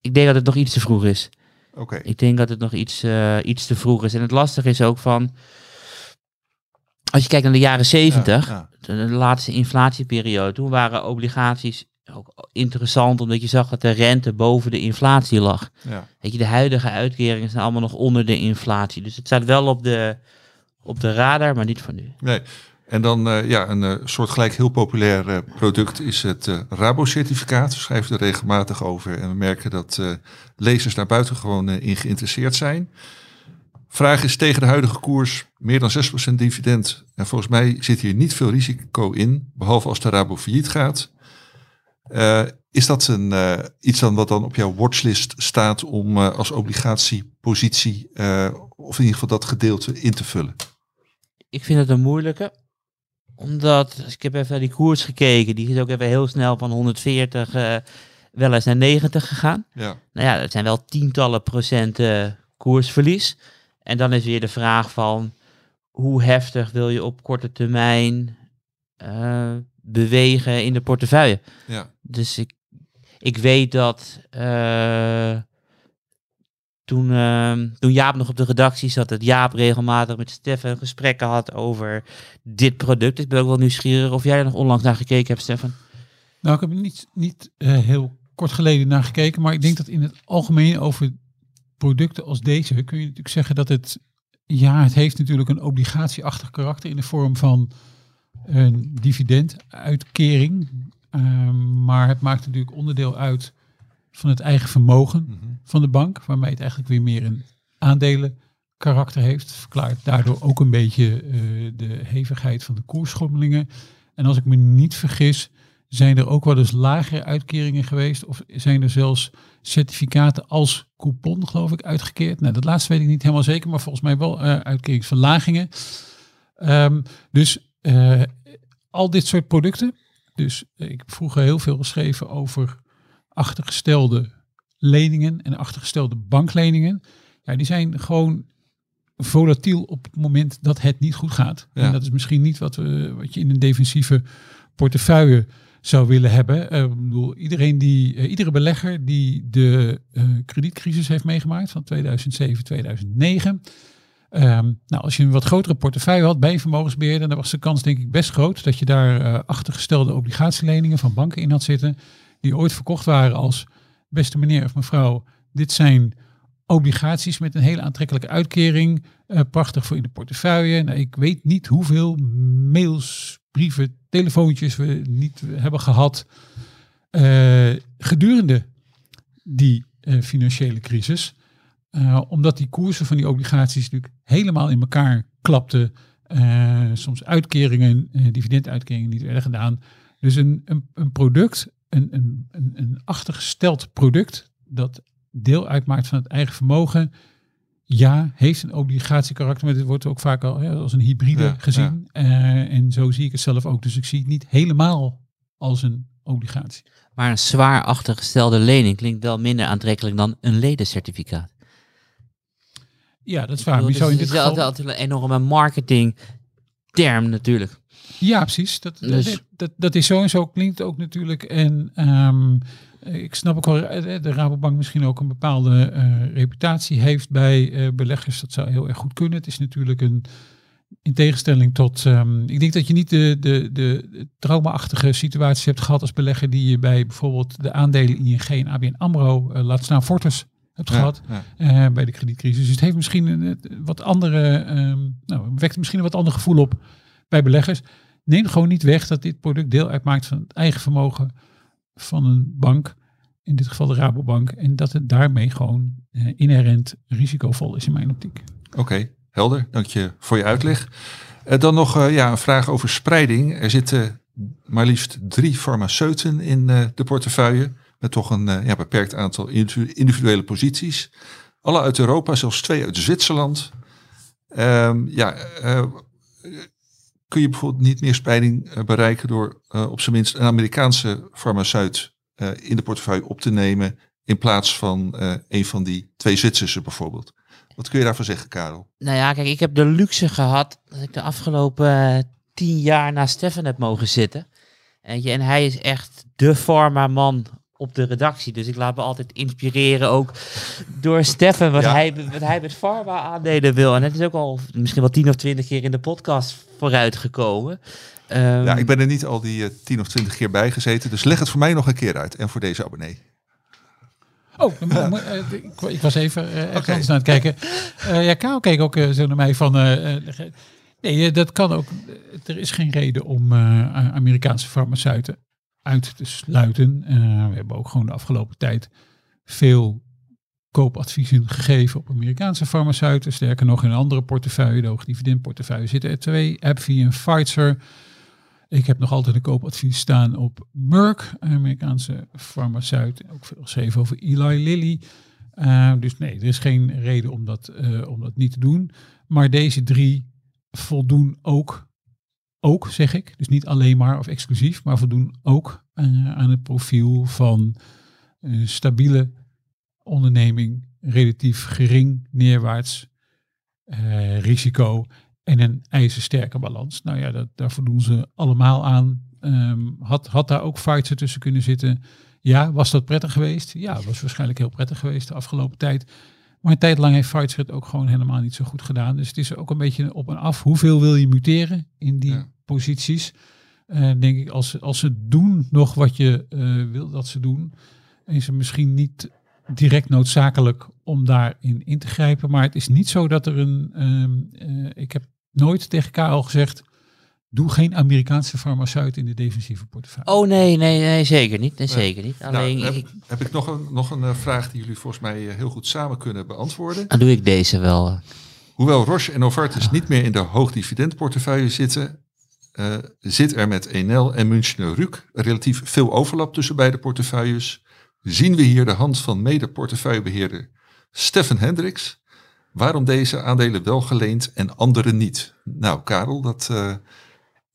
ik denk dat het nog iets te vroeg is. oké. Ik denk dat het nog iets, eh, iets te vroeg is. En het lastige is ook van, als je kijkt naar de jaren 70, Ja, de, de laatste inflatieperiode, toen waren obligaties ook interessant, omdat je zag dat de rente boven de inflatie lag. ja. Weet je, de huidige uitkeringen zijn allemaal nog onder de inflatie. Dus het staat wel op de, op de radar, maar niet voor nu. Nee. En dan eh, ja, een eh, soortgelijk heel populair eh, product is het Rabo-certificaat. We schrijven er regelmatig over en we merken dat lezers daar buiten gewoon in geïnteresseerd zijn. Vraag is tegen de huidige koers meer dan 6% dividend. En volgens mij zit hier niet veel risico in, behalve als de Rabo failliet gaat. Is dat een, iets dan wat dan op jouw watchlist staat om als obligatiepositie, of in ieder geval dat gedeelte in te vullen? Ik vind het een moeilijke, omdat, ik heb even naar die koers gekeken, die is ook even heel snel van 140 eh, wel eens naar 90 gegaan. Ja, Nou ja, dat zijn wel tientallen procenten koersverlies. En dan is weer de vraag van hoe heftig wil je op korte termijn eh, bewegen in de portefeuille. ja, Dus ik, ik weet dat eh, toen, ehm, toen Jaap nog op de redactie zat, dat Jaap regelmatig met Stefan gesprekken had over dit product. Ik ben ook wel nieuwsgierig of jij er nog onlangs naar gekeken hebt, Stefan. Nou, ik heb er niet, niet eh, heel kort geleden naar gekeken, maar ik denk dat in het algemeen over producten als deze kun je natuurlijk zeggen dat het, ja, het heeft natuurlijk een obligatieachtig karakter in de vorm van een dividenduitkering, Ehm, maar het maakt natuurlijk onderdeel uit van het eigen vermogen Mhm. van de bank, waarmee het eigenlijk weer meer een aandelenkarakter heeft. Verklaart daardoor ook een beetje eh, de hevigheid van de koersschommelingen. En als ik me niet vergis, zijn er ook wel eens lagere uitkeringen geweest. Of zijn er zelfs certificaten als coupon, geloof ik, uitgekeerd. Nou, dat laatste weet ik niet helemaal zeker, maar volgens mij wel eh uitkeringsverlagingen. Ehm, dus eh, al dit soort producten. Dus ik heb vroeger heel veel geschreven over achtergestelde leningen en achtergestelde bankleningen. Ja, die zijn gewoon volatiel op het moment dat het niet goed gaat. Ja. En dat is misschien niet wat, we, wat je in een defensieve portefeuille zou willen hebben. Eh, ik bedoel, iedereen die, eh, iedere belegger die de eh, kredietcrisis heeft meegemaakt van 2007, 2009. Ehm, nou, als je een wat grotere portefeuille had bij een vermogensbeheerder, dan was de kans denk ik best groot dat je daar achtergestelde obligatieleningen van banken in had zitten, die ooit verkocht waren als beste meneer of mevrouw, dit zijn obligaties met een hele aantrekkelijke uitkering, eh, prachtig voor in de portefeuille. Nou, ik weet niet hoeveel mails, brieven, telefoontjes we niet hebben gehad eh, gedurende die eh, financiële crisis. Omdat die koersen van die obligaties natuurlijk helemaal in elkaar klapten. Soms uitkeringen, dividenduitkeringen niet werden gedaan. Dus een, een, een product, een, een, een, een achtergesteld product dat deel uitmaakt van het eigen vermogen. Ja, heeft een obligatiekarakter, maar dit wordt ook vaak al ja, als een hybride Ja, gezien. Eh, en zo zie ik het zelf ook. Dus ik zie het niet helemaal als een obligatie. Maar een zwaar achtergestelde lening klinkt wel minder aantrekkelijk dan een ledencertificaat. Ja, dat is waar. Bedoel, zou in dus dit het is altijd een enorme marketingterm natuurlijk. Ja, precies. Dat, Dus- dat, dat, dat is zo en zo klinkt ook natuurlijk. En ehm, ik snap ook wel, eh, de Rabobank misschien ook een bepaalde eh, reputatie heeft bij eh, beleggers. Dat zou heel erg goed kunnen. Het is natuurlijk een, in tegenstelling tot, ehm, ik denk dat je niet de, de, de traumaachtige situaties hebt gehad als belegger die je bij bijvoorbeeld de aandelen ING en ABN AMRO, eh, laat staan Fortis, hebt gehad Ja, eh, bij de kredietcrisis. Dus het heeft misschien een, wat andere, ehm, nou, wekt misschien een wat ander gevoel op bij beleggers. Neem gewoon niet weg dat dit product deel uitmaakt van het eigen vermogen van een bank, in dit geval de Rabobank, en dat het daarmee gewoon eh, inherent risicovol is in mijn optiek. Oké, helder. Dank je voor je uitleg. Eh, dan nog eh, ja, een vraag over spreiding. Er zitten maar liefst drie farmaceuten in de portefeuille. Met toch een ja, beperkt aantal individu- individuele posities. Alle uit Europa, zelfs twee uit Zwitserland. Ehm, ja, kun je bijvoorbeeld niet meer spreiding eh, bereiken door eh, op zijn minst een Amerikaanse farmaceut eh, in de portefeuille op te nemen. In plaats van een van die twee Zwitserse bijvoorbeeld. Wat kun je daarvan zeggen, Karel? Nou ja, kijk, ik heb de luxe gehad dat ik de afgelopen tien jaar naast Stefan heb mogen zitten. En hij is echt de pharma-man op de redactie. Dus ik laat me altijd inspireren ook door Stefan, wat, Ja. hij, wat hij met pharma-aandelen wil. En het is ook al misschien wel tien of twintig keer in de podcast vooruitgekomen. Ehm, Ja, ik ben er niet al die eh, tien of twintig keer bij gezeten. Dus leg het voor mij nog een keer uit. En voor deze abonnee. Oh, eh, ik, was even uh, echt Oké. anders aan het kijken. Eh, ja, Karel keek ook eh, zo naar mij van... eh, eh, nee, eh, dat kan ook. Eh, Er is geen reden om eh, Amerikaanse farmaceuten uit te sluiten. Eh, we hebben ook gewoon de afgelopen tijd veel koopadviezen gegeven op Amerikaanse farmaceuten. Sterker nog, in een andere portefeuille, de hoogdividendportefeuille, zitten er twee. AbbVie en Pfizer. Ik heb nog altijd een koopadvies staan op Merck, Amerikaanse farmaceut. Ook veel geschreven over Eli Lilly. Uh, dus nee, er is geen reden om dat, uh, om dat niet te doen. Maar deze drie voldoen ook, ook zeg ik, dus niet alleen maar of exclusief, maar voldoen ook uh, aan het profiel van een stabiele onderneming, relatief gering neerwaarts uh, risico en een ijzersterke balans. Nou ja, dat, daar voldoen ze allemaal aan. Um, had, had daar ook Pfizer tussen kunnen zitten? Ja, was dat prettig geweest? Ja, was waarschijnlijk heel prettig geweest de afgelopen tijd. Maar een tijd lang heeft Pfizer het ook gewoon helemaal niet zo goed gedaan. Dus het is ook een beetje op en af. Hoeveel wil je muteren in die ja. posities? Uh, denk ik, als, als ze doen nog wat je uh, wil dat ze doen, is het misschien niet direct noodzakelijk om daarin in te grijpen. Maar het is niet zo dat er een. Um, uh, ik heb nooit tegen Karel gezegd. Doe geen Amerikaanse farmaceut in de defensieve portefeuille. Oh nee, nee, nee zeker niet. Nee, zeker niet. Alleen, nou, heb, ik, heb, ik nog een, nog een uh, vraag die jullie volgens mij uh, heel goed samen kunnen beantwoorden. Dan doe ik deze wel. Hoewel Roche en Novartis niet meer in de hoogdividendportefeuille zitten, uh, zit er met Enel en Münchner Rück relatief veel overlap tussen beide portefeuilles. Zien we hier de hand van mede-portefeuillebeheerder Stefan Hendricks. Waarom deze aandelen wel geleend en andere niet? Nou, Karel, dat eh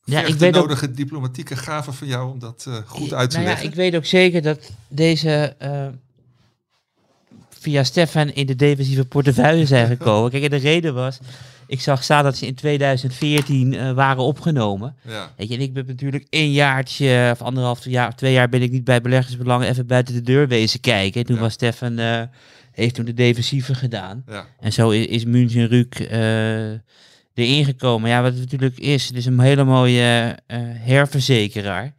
Ja, ik de weet ook- nodige diplomatieke gave van jou om dat eh, goed uit te nou ja, leggen. ik weet ook zeker dat deze eh, via Stefan in de defensieve portefeuille zijn gekomen. Kijk, en de reden was, ik zag staan dat ze in 2014 eh, waren opgenomen. Ja, Weet je, en ik ben natuurlijk een jaartje of anderhalf jaar of twee jaar ben ik niet bij beleggersbelangen even buiten de deur wezen kijken. En toen Ja. was Stefan, heeft toen de defensieve gedaan. ja, En zo is, is München Ruuk erin gekomen. Ja, wat het natuurlijk is, het is een hele mooie eh, herverzekeraar.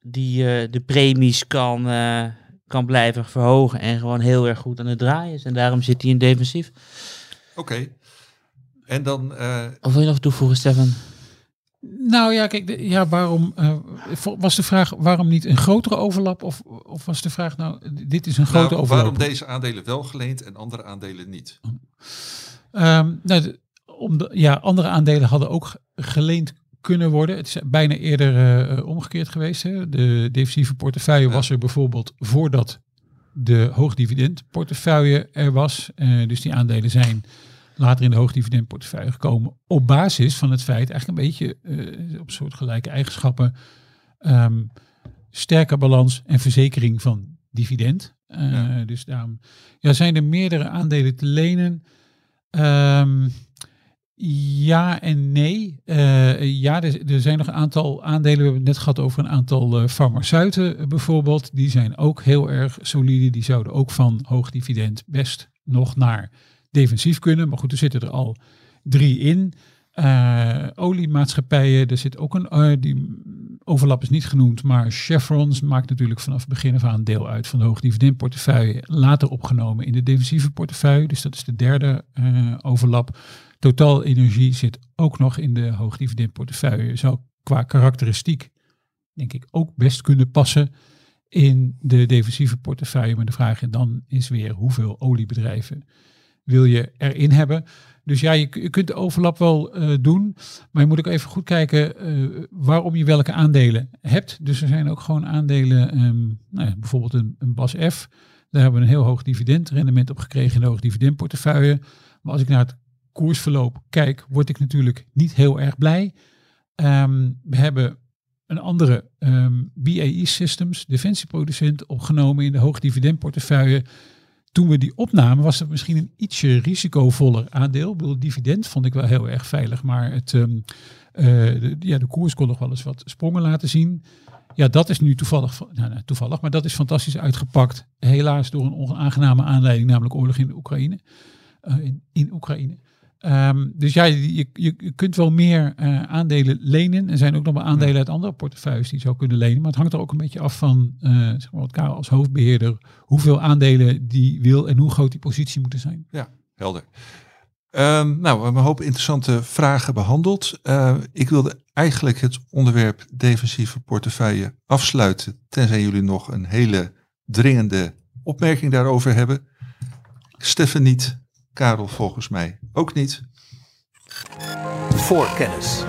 Die eh, de premies kan, eh, kan blijven verhogen en gewoon heel erg goed aan het draaien is. En daarom zit hij in defensief. oké. En dan, eh, Of wil je nog toevoegen, Stefan? Nou ja, kijk, de- ja, waarom eh, vo- was de vraag waarom niet een grotere overlap? Of, of was de vraag nou, dit is een grote nou, overlap? waarom deze aandelen wel geleend en andere aandelen niet? Ehm, nou, de- om de, ja, andere aandelen hadden ook ge- geleend kunnen worden. Het is bijna eerder eh, omgekeerd geweest. Hè. De defensieve portefeuille Ja. was er bijvoorbeeld voordat de hoogdividendportefeuille er was. Eh, dus die aandelen zijn later in de hoogdividendportefeuille gekomen op basis van het feit, eigenlijk een beetje eh, op soortgelijke eigenschappen, ehm, sterke balans en verzekering van dividend. Eh, Ja. Dus daarom ja, zijn er meerdere aandelen te lenen. Ehm, ja en nee. Eh, ja, er, zijn nog een aantal aandelen. We hebben het net gehad over een aantal eh, farmaceuten eh, bijvoorbeeld. Die zijn ook heel erg solide. Die zouden ook van hoog dividend best nog naar defensief kunnen. Maar goed, er zitten er al drie in. Oliemaatschappijen, er zit ook een, die overlap is niet genoemd, maar Chevrons maakt natuurlijk vanaf het begin af aan deel uit van de hoogdividendportefeuille, later opgenomen in de defensieve portefeuille. Dus dat is de derde overlap. Totaal Energie zit ook nog in de hoogdividendportefeuille. Zou qua karakteristiek, denk ik, ook best kunnen passen in de defensieve portefeuille. Maar de vraag dan is weer hoeveel oliebedrijven wil je erin hebben. Dus ja, je, kunt de overlap wel eh, doen, maar je moet ook even goed kijken eh, waarom je welke aandelen hebt. Dus er zijn ook gewoon aandelen, ehm, nou ja, bijvoorbeeld een, een BAS F. Daar hebben we een heel hoog dividendrendement op gekregen in de hoog dividendportefeuille. Maar als ik naar het koersverloop kijk, word ik natuurlijk niet heel erg blij. Ehm, we hebben een andere ehm BAE Systems, defensieproducent, opgenomen in de hoog dividendportefeuille. Toen we die opnamen was het misschien een ietsje risicovoller aandeel. Ik dividend vond ik wel heel erg veilig, maar het, ehm, eh, de, ja, de koers kon nog wel eens wat sprongen laten zien. Ja, dat is nu toevallig, nou, nou, toevallig, maar dat is fantastisch uitgepakt. Helaas door een onaangename aanleiding, namelijk oorlog in de Oekraïne. Eh, in Oekraïne. Ehm, dus ja, je, je, kunt wel meer eh, aandelen lenen. Er zijn ook nog wel aandelen uit andere portefeuilles die je zou kunnen lenen. Maar het hangt er ook een beetje af van, eh, zeg maar wat Karel als hoofdbeheerder, hoeveel aandelen die wil en hoe groot die positie moeten zijn. Helder. Ehm, nou, we hebben een hoop interessante vragen behandeld. Eh, ik wilde eigenlijk het onderwerp defensieve portefeuille afsluiten, tenzij jullie nog een hele dringende opmerking daarover hebben. Stefan niet, Karel volgens mij ook niet. Voorkennis.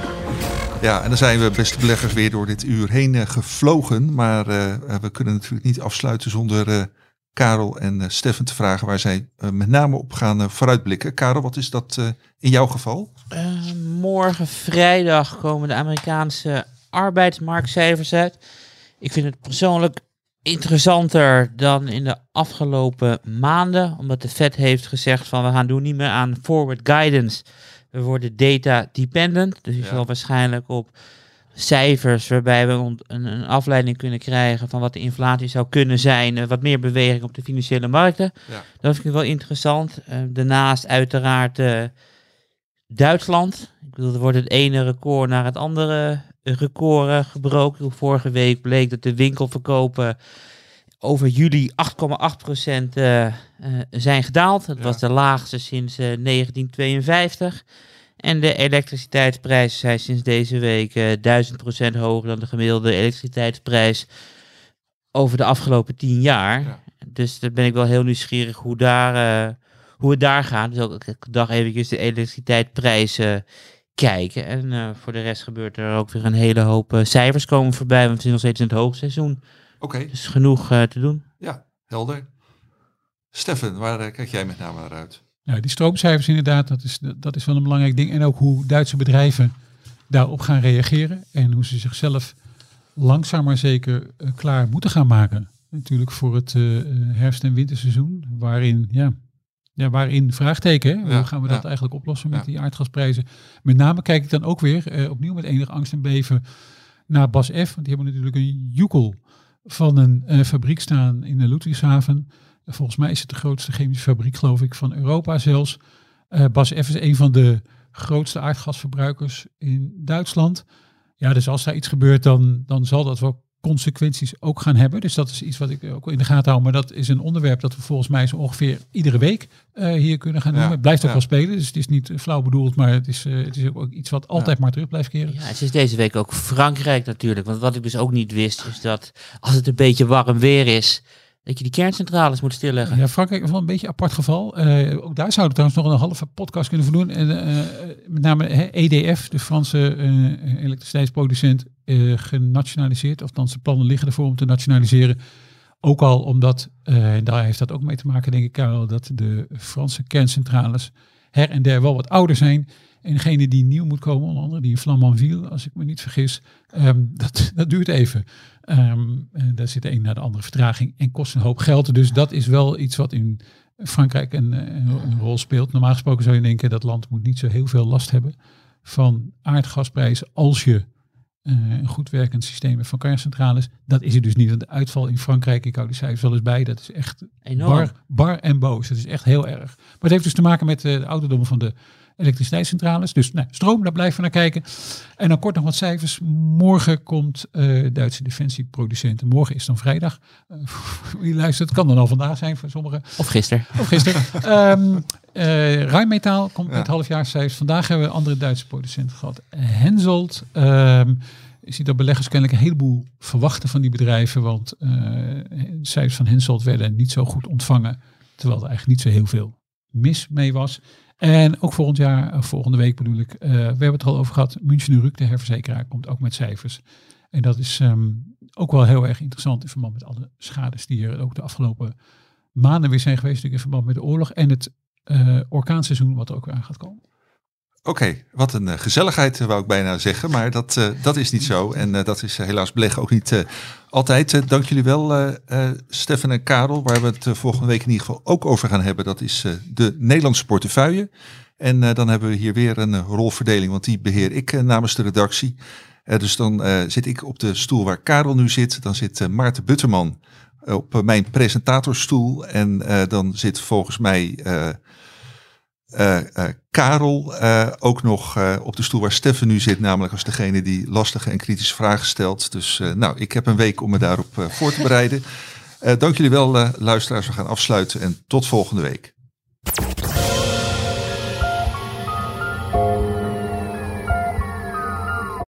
Ja, en dan zijn we, beste beleggers, weer door dit uur heen eh, gevlogen. Maar eh, we kunnen natuurlijk niet afsluiten zonder eh, Karel en eh, Stefan te vragen waar zij eh, met name op gaan eh, vooruitblikken. Karel, wat is dat eh, in jouw geval? Eh, morgen vrijdag komen de Amerikaanse arbeidsmarktcijfers uit. Ik vind het persoonlijk interessanter dan in de afgelopen maanden. Omdat de Fed heeft gezegd van we gaan doen niet meer aan forward guidance. We worden data dependent. Dus je Ja. zal waarschijnlijk op cijfers waarbij we een, een afleiding kunnen krijgen van wat de inflatie zou kunnen zijn. eh, wat meer beweging op de financiële markten. Ja. Dat vind ik wel interessant. Eh, daarnaast uiteraard eh, Duitsland. Ik bedoel, er wordt het ene record naar het andere record eh, gebroken. Vorige week bleek dat de winkelverkopen over juli 8,8% eh, eh, zijn gedaald. Dat Ja. was de laagste sinds eh, 1952. En de elektriciteitsprijzen zijn sinds deze week eh 1000% hoger dan de gemiddelde elektriciteitsprijs over de afgelopen 10 jaar. Ja. Dus daar ben ik wel heel nieuwsgierig hoe, daar, eh, hoe het daar gaat. Dus ook elke dag eventjes de elektriciteitsprijzen kijken. En eh, voor de rest gebeurt er ook weer een hele hoop eh, cijfers komen voorbij. Want we zijn nog steeds in het hoogseizoen. Oké, Dus genoeg eh, te doen. ja, helder. Stefan, waar kijk jij met name naar uit? Nou, die stroomcijfers inderdaad, dat is, dat is wel een belangrijk ding. En ook hoe Duitse bedrijven daarop gaan reageren. En hoe ze zichzelf langzaam maar zeker uh, klaar moeten gaan maken. Natuurlijk voor het uh, herfst- en winterseizoen. Waarin, ja, ja, waarin vraagteken. Hoe gaan we dat eigenlijk oplossen met die aardgasprijzen? Met name kijk ik dan ook weer uh, opnieuw met enige angst en beven naar Bas F. Want die hebben natuurlijk een joekel van een fabriek staan in de Ludwigshaven. Volgens mij is het de grootste chemische fabriek, geloof ik, van Europa zelfs. Bas F is een van de grootste aardgasverbruikers in Duitsland. Ja, dus als daar iets gebeurt, dan, dan zal dat wel consequenties ook gaan hebben. Dus dat is iets wat ik ook in de gaten hou. Maar dat is een onderwerp dat we volgens mij zo ongeveer iedere week uh, hier kunnen gaan doen. het blijft ook wel spelen, dus het is niet flauw bedoeld, maar het is, uh, het is ook iets wat altijd maar terug blijft keren. Ja, het is deze week ook Frankrijk natuurlijk. Want wat ik dus ook niet wist, is dat als het een beetje warm weer is, dat je die kerncentrales moet stilleggen. Ja, Frankrijk is wel een beetje een apart geval. Uh, ook daar zouden we trouwens nog een halve podcast kunnen voldoen. En, uh, met name EDF, de Franse uh, elektriciteitsproducent, genationaliseerd. Of dan ze plannen liggen ervoor om te nationaliseren. Ook al omdat, en daar heeft dat ook mee te maken denk ik Karel, dat de Franse kerncentrales her en der wel wat ouder zijn. En degene die nieuw moet komen, onder andere die in Flamanville, als ik me niet vergis, um, dat, dat duurt even. Um, zit de een naar de andere vertraging en kost een hoop geld. Dus dat is wel iets wat in Frankrijk een, een, rol speelt. Normaal gesproken zou je denken dat land moet niet zo heel veel last hebben van aardgasprijzen als je uh, een goed werkend systeem hebt van kerncentrales. Dat is er dus niet. De uitval in Frankrijk, ik hou die cijfers wel eens bij, dat is echt bar, bar en boos. Dat is echt heel erg. Maar het heeft dus te maken met de ouderdom van de elektriciteitscentrales. Dus nou, stroom, daar blijven we naar kijken. En dan kort nog wat cijfers. Morgen komt uh, Duitse defensieproducenten. Morgen is dan vrijdag. Uh, wie luistert, het kan dan al vandaag zijn voor sommigen. Of gisteren. Of gisteren. um, uh, Rijnmetaal komt ja. met halfjaarscijfers. Vandaag hebben we andere Duitse producenten gehad. Henselt. Um, je ziet dat beleggers kennelijk een heleboel verwachten van die bedrijven. Want cijfers van Henselt werden niet zo goed ontvangen. Terwijl er eigenlijk niet zo heel veel mis mee was. En ook volgend jaar, volgende week bedoel ik, uh, we hebben het al over gehad, München Ruk, de herverzekeraar, komt ook met cijfers. En dat is um, ook wel heel erg interessant in verband met alle schades die er ook de afgelopen maanden weer zijn geweest, in verband met de oorlog en het uh, orkaanseizoen wat er ook weer aan gaat komen. Oké, wat een uh, gezelligheid wou ik bijna zeggen, maar dat, dat is niet zo. En dat is helaas beleggen ook niet altijd. dank jullie wel, Stefan en Karel, waar we het volgende week in ieder geval ook over gaan hebben. Dat is de Nederlandse portefeuille. En dan hebben we hier weer een rolverdeling, want die beheer ik namens de redactie. dus dan zit ik op de stoel waar Karel nu zit. Dan zit Maarten Butterman op mijn presentatorstoel. En dan zit volgens mij... Uh, uh, Karel uh, ook nog op de stoel waar Steffen nu zit, namelijk als degene die lastige en kritische vragen stelt. Dus nou, ik heb een week om me daarop voor te bereiden. dank jullie wel, luisteraars. We gaan afsluiten en tot volgende week.